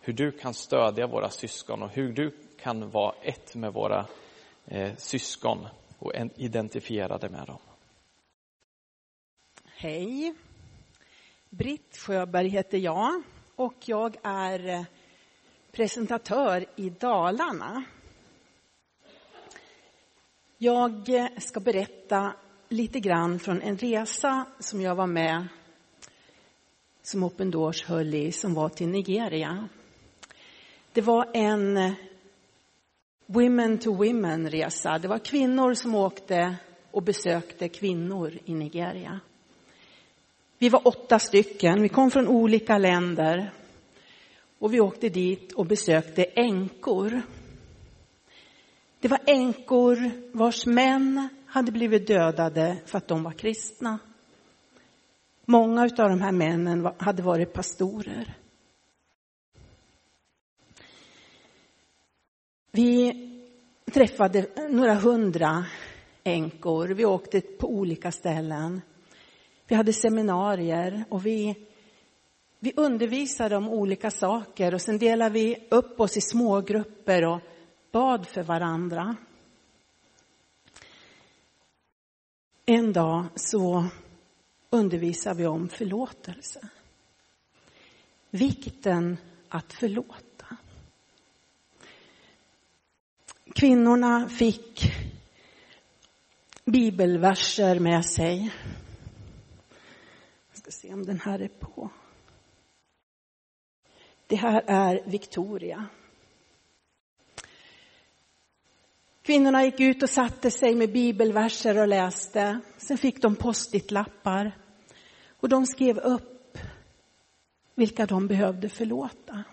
Hur du kan stödja våra syskon och hur du kan vara ett med våra eh, syskon och identifierade med dem. Hej. Britt Sjöberg heter jag och jag är eh, presentatör i Dalarna. Jag eh, ska berätta lite grann från en resa som jag var med som Open Doors höll i, som var till Nigeria. Det var en eh, Women to Women-resa. Det var kvinnor som åkte och besökte kvinnor i Nigeria. Vi var åtta stycken. Vi kom från olika länder. Och vi åkte dit och besökte änkor. Det var änkor vars män hade blivit dödade för att de var kristna. Många av de här männen hade varit pastorer. Vi träffade några hundra änkor. Vi åkte på olika ställen. Vi hade seminarier och vi, vi undervisade om olika saker och sen delade vi upp oss i smågrupper och bad för varandra. En dag så undervisade vi om förlåtelse. Vikten att förlåta. Kvinnorna fick bibelverser med sig. Jag ska se om den här är på. Det här är Victoria. Kvinnorna gick ut och satte sig med bibelverser och läste. Sen fick de postitlappar och de skrev upp vilka de behövde förlåta.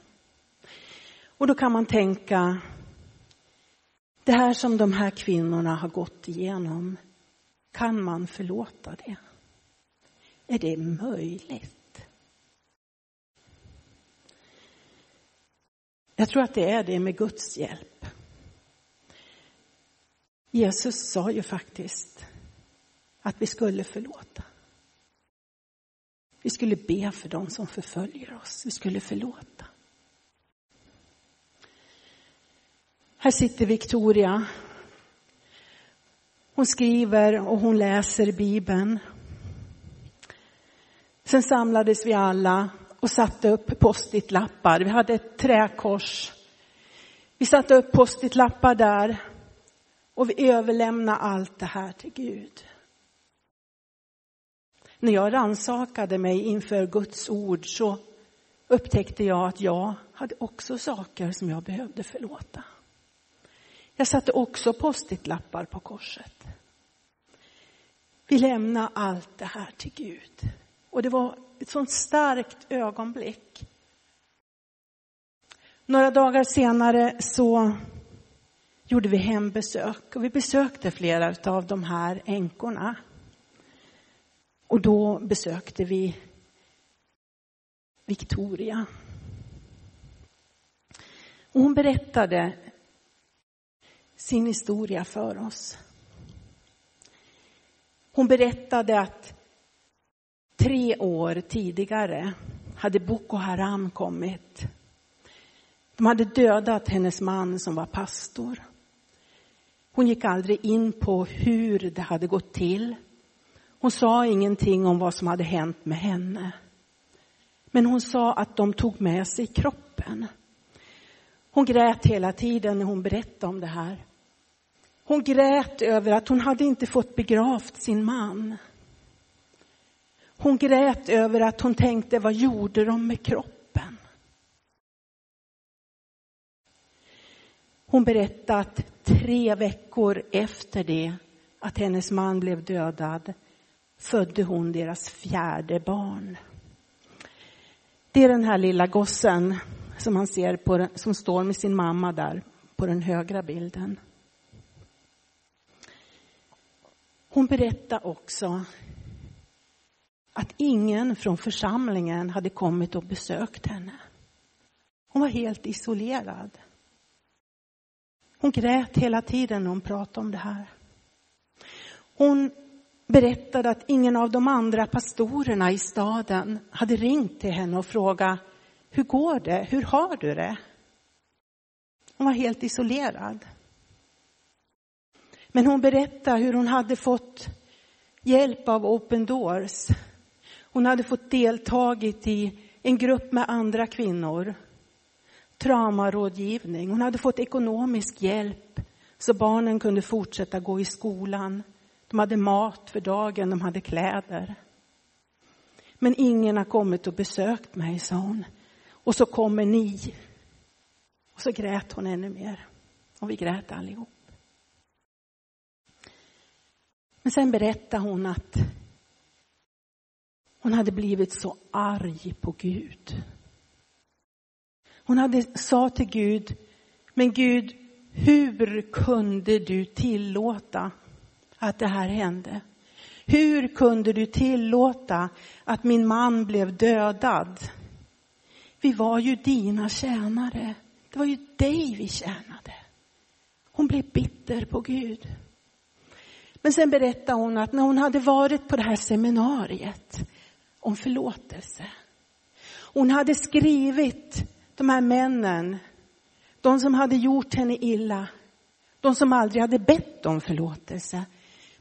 Och då kan man tänka, det här som de här kvinnorna har gått igenom, kan man förlåta det? Är det möjligt? Jag tror att det är det med Guds hjälp. Jesus sa ju faktiskt att vi skulle förlåta. Vi skulle be för dem som förföljer oss. Vi skulle förlåta. Här sitter Victoria. Hon skriver och hon läser Bibeln. Sen samlades vi alla och satte upp postitlappar. Vi hade ett träkors. Vi satte upp postitlappar där och vi överlämnade allt det här till Gud. När jag rannsakade mig inför Guds ord så upptäckte jag att jag hade också saker som jag behövde förlåta. Jag satte också postitlappar på korset. Vi lämnar allt det här till Gud. Och det var ett sånt starkt ögonblick. Några dagar senare så gjorde vi hembesök och vi besökte flera av de här änkorna. Och då besökte vi Victoria. Och hon berättade sin historia för oss. Hon berättade att tre år tidigare hade Boko Haram kommit. De hade dödat hennes man som var pastor. Hon gick aldrig in på hur det hade gått till. Hon sa ingenting om vad som hade hänt med henne. Men hon sa att de tog med sig kroppen. Hon grät hela tiden när hon berättade om det här. Hon grät över att hon hade inte fått begravt sin man. Hon grät över att hon tänkte, vad gjorde de med kroppen? Hon berättade att tre veckor efter det att hennes man blev dödad födde hon deras fjärde barn. Det är den här lilla gossen som man ser på, som står med sin mamma där på den högra bilden. Hon berättade också att ingen från församlingen hade kommit och besökt henne. Hon var helt isolerad. Hon grät hela tiden när hon pratade om det här. Hon berättade att ingen av de andra pastorerna i staden hade ringt till henne och frågat hur går det? Hur har du det? Hon var helt isolerad. Men hon berättade hur hon hade fått hjälp av Open Doors. Hon hade fått deltagit i en grupp med andra kvinnor. Traumarådgivning. Hon hade fått ekonomisk hjälp så barnen kunde fortsätta gå i skolan. De hade mat för dagen, de hade kläder. Men ingen har kommit och besökt mig, sa hon. Och så kommer ni. Och så grät hon ännu mer. Och vi grät allihop. Men sen berättade hon att hon hade blivit så arg på Gud. Hon hade sa till Gud, men Gud, hur kunde du tillåta att det här hände? Hur kunde du tillåta att min man blev dödad? Vi var ju dina tjänare. Det var ju dig vi tjänade. Hon blev bitter på Gud. Men sen berättade hon att när hon hade varit på det här seminariet om förlåtelse. Hon hade skrivit de här männen, de som hade gjort henne illa, de som aldrig hade bett om förlåtelse.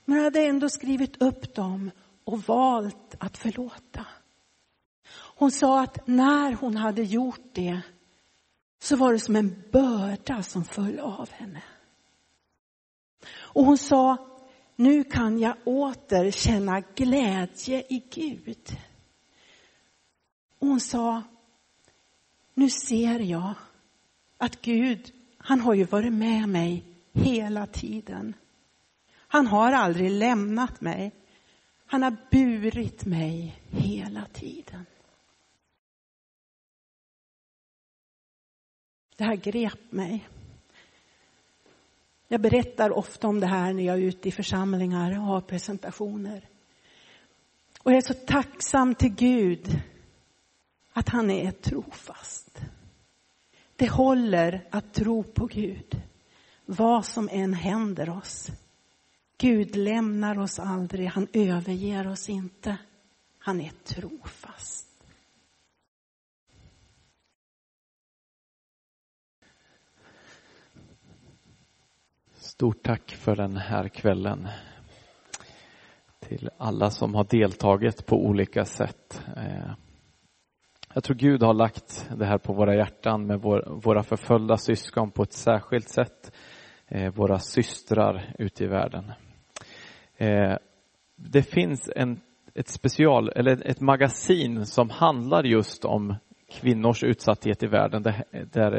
Men hade ändå skrivit upp dem och valt att förlåta. Hon sa att när hon hade gjort det så var det som en börda som föll av henne. Och hon sa, nu kan jag åter känna glädje i Gud. Och hon sa, nu ser jag att Gud, han har ju varit med mig hela tiden. Han har aldrig lämnat mig. Han har burit mig hela tiden. Det här grep mig. Jag berättar ofta om det här när jag är ute i församlingar och har presentationer. Och jag är så tacksam till Gud att han är trofast. Det håller att tro på Gud, vad som än händer oss. Gud lämnar oss aldrig, han överger oss inte. Han är trofast. Stort tack för den här kvällen. Till alla som har deltagit på olika sätt. Eh, jag tror Gud har lagt det här på våra hjärtan med våra förföljda syskon på ett särskilt sätt. Eh, våra systrar ute i världen. Eh, det finns en, ett special, eller ett magasin som handlar just om kvinnors utsatthet i världen, där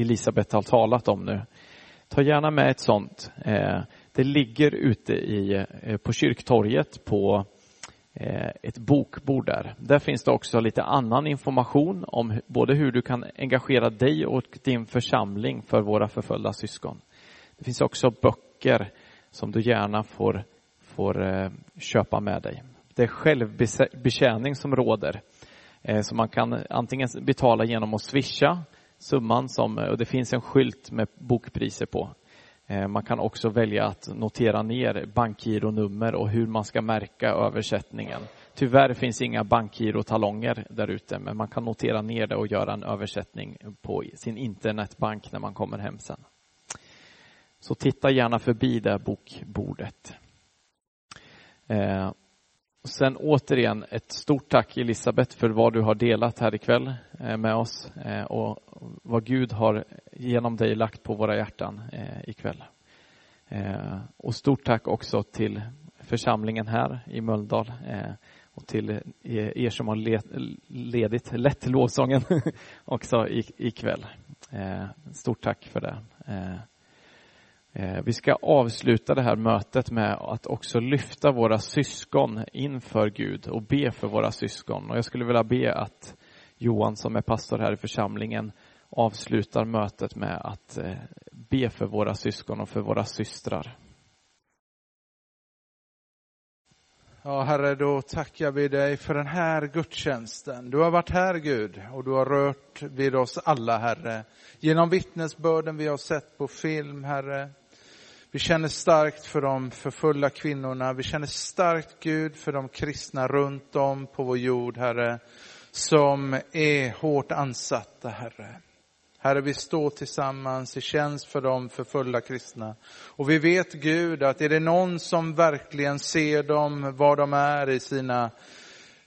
Elisabeth har talat om nu. Ta gärna med ett sånt. Eh, det ligger ute i, eh, på kyrktorget på eh, ett bokbord där. Där finns det också lite annan information om både hur du kan engagera dig och din församling för våra förföljda syskon. Det finns också böcker som du gärna får, får köpa med dig. Det är självbetjäning som råder. Så man kan antingen betala genom att swisha summan som, eh, och det finns en skylt med bokpriser på. Eh, man kan också välja att notera ner bankgironummer och hur man ska märka översättningen. Tyvärr finns inga bankgirotalonger där ute, men man kan notera ner det och göra en översättning på sin internetbank när man kommer hem sen. Så titta gärna förbi det bokbordet. Eh, Sen återigen ett stort tack Elisabet för vad du har delat här ikväll eh, med oss eh, och vad Gud har genom dig lagt på våra hjärtan eh, ikväll. Och stort tack också till församlingen här i Mölndal och till er som har ledigt, lett lovsången också ikväll. Stort tack för det. Eh, vi ska avsluta det här mötet med att också lyfta våra syskon inför Gud och be för våra syskon. Och jag skulle vilja be att Johan som är pastor här i församlingen avslutar mötet med att eh, be för våra syskon och för våra systrar. Ja, Herre, då tackar vi dig för den här gudstjänsten. Du har varit här, Gud, och du har rört vid oss alla, Herre. Genom vittnesbörden vi har sett på film, Herre. Vi känner starkt för de förfulla kvinnorna. Vi känner starkt, Gud, för de kristna runt om på vår jord, Herre, som är hårt ansatta, Herre. Herre, vi står tillsammans i tjänst för de förföljda kristna. Och vi vet Gud att är det någon som verkligen ser dem var de är i sina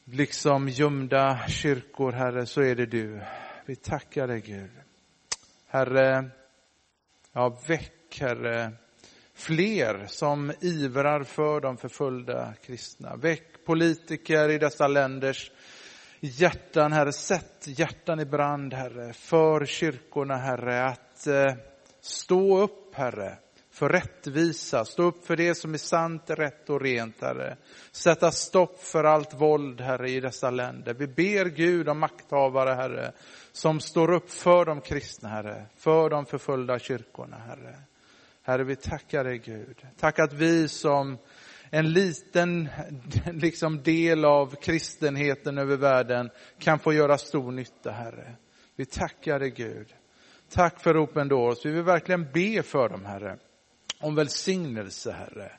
liksom gömda kyrkor, Herre, så är det du. Vi tackar dig Gud. Herre, ja väck Herre fler som ivrar för de förföljda kristna. Väck politiker i dessa länders hjärtan, Herre. Sätt hjärtan i brand, Herre, för kyrkorna, Herre, att eh, stå upp, Herre, för rättvisa, stå upp för det som är sant, rätt och rent, Herre. Sätta stopp för allt våld, Herre, i dessa länder. Vi ber Gud om makthavare, Herre, som står upp för de kristna, Herre, för de förföljda kyrkorna, Herre. Herre, vi tackar dig, Gud. Tack att vi som en liten liksom, del av kristenheten över världen kan få göra stor nytta, Herre. Vi tackar dig Gud. Tack för Open Doors. Vi vill verkligen be för dem, Herre. Om välsignelse, Herre.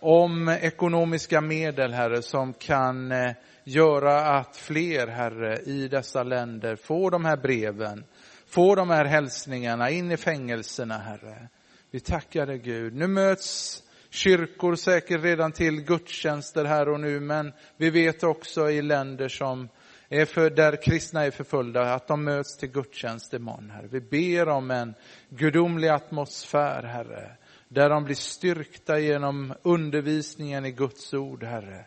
Om ekonomiska medel, Herre, som kan eh, göra att fler, Herre, i dessa länder får de här breven, får de här hälsningarna in i fängelserna, Herre. Vi tackar dig Gud. Nu möts kyrkor säkert redan till gudstjänster här och nu, men vi vet också i länder som är för, där kristna är förföljda, att de möts till gudstjänst imorgon, Herre. Vi ber om en gudomlig atmosfär, Herre, där de blir styrkta genom undervisningen i Guds ord, Herre.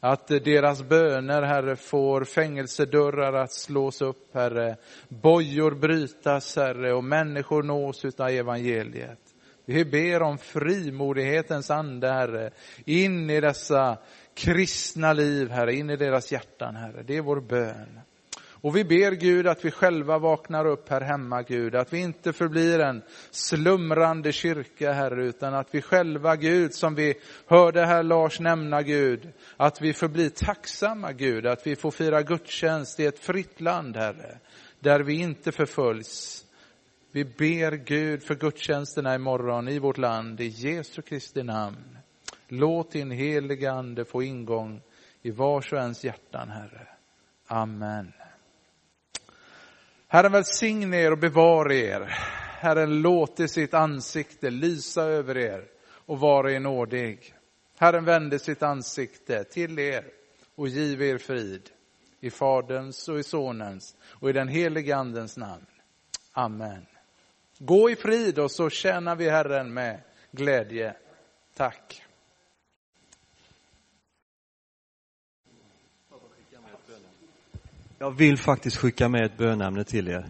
Att deras böner, Herre, får fängelsedörrar att slås upp, Herre. Bojor brytas, Herre, och människor nås utav evangeliet. Vi ber om frimodighetens ande, Herre, in i dessa kristna liv, Herre, in i deras hjärtan, Herre. Det är vår bön. Och vi ber Gud att vi själva vaknar upp här hemma, Gud, att vi inte förblir en slumrande kyrka, Herre, utan att vi själva, Gud, som vi hörde här Lars nämna, Gud, att vi förblir tacksamma, Gud, att vi får fira gudstjänst i ett fritt land, Herre, där vi inte förföljs, vi ber Gud för gudstjänsterna imorgon i vårt land i Jesu Kristi namn. Låt din heliga Ande få ingång i vars och ens hjärtan, Herre. Amen. Herren välsigne er och bevara er. Herren låte sitt ansikte lysa över er och vara er nådig. Herren vände sitt ansikte till er och give er frid. I Faderns och i Sonens och i den helige Andens namn. Amen. Gå i frid och så tjänar vi Herren med glädje. Tack. Jag vill faktiskt skicka med ett bönämne till er.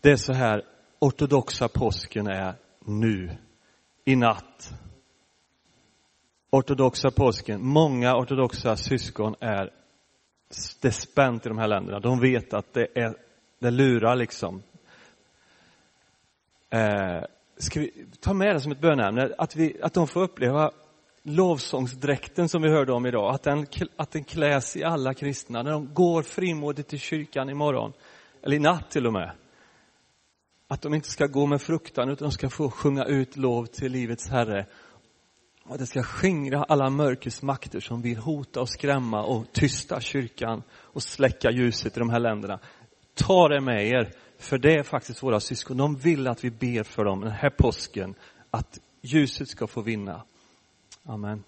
Det är så här, ortodoxa påsken är nu, i natt. Ortodoxa påsken, många ortodoxa syskon är det spänt i de här länderna. De vet att det, är, det lurar liksom. Eh, ska vi ta med det som ett bönämne, att, vi, att de får uppleva lovsångsdräkten som vi hörde om idag, att den, att den kläs i alla kristna när de går frimodigt till kyrkan imorgon, eller i natt till och med. Att de inte ska gå med fruktan utan de ska få sjunga ut lov till livets Herre. Och det ska skingra alla mörkrets makter som vill hota och skrämma och tysta kyrkan och släcka ljuset i de här länderna. Ta det med er, för det är faktiskt våra syskon. De vill att vi ber för dem den här påsken, att ljuset ska få vinna. Amen.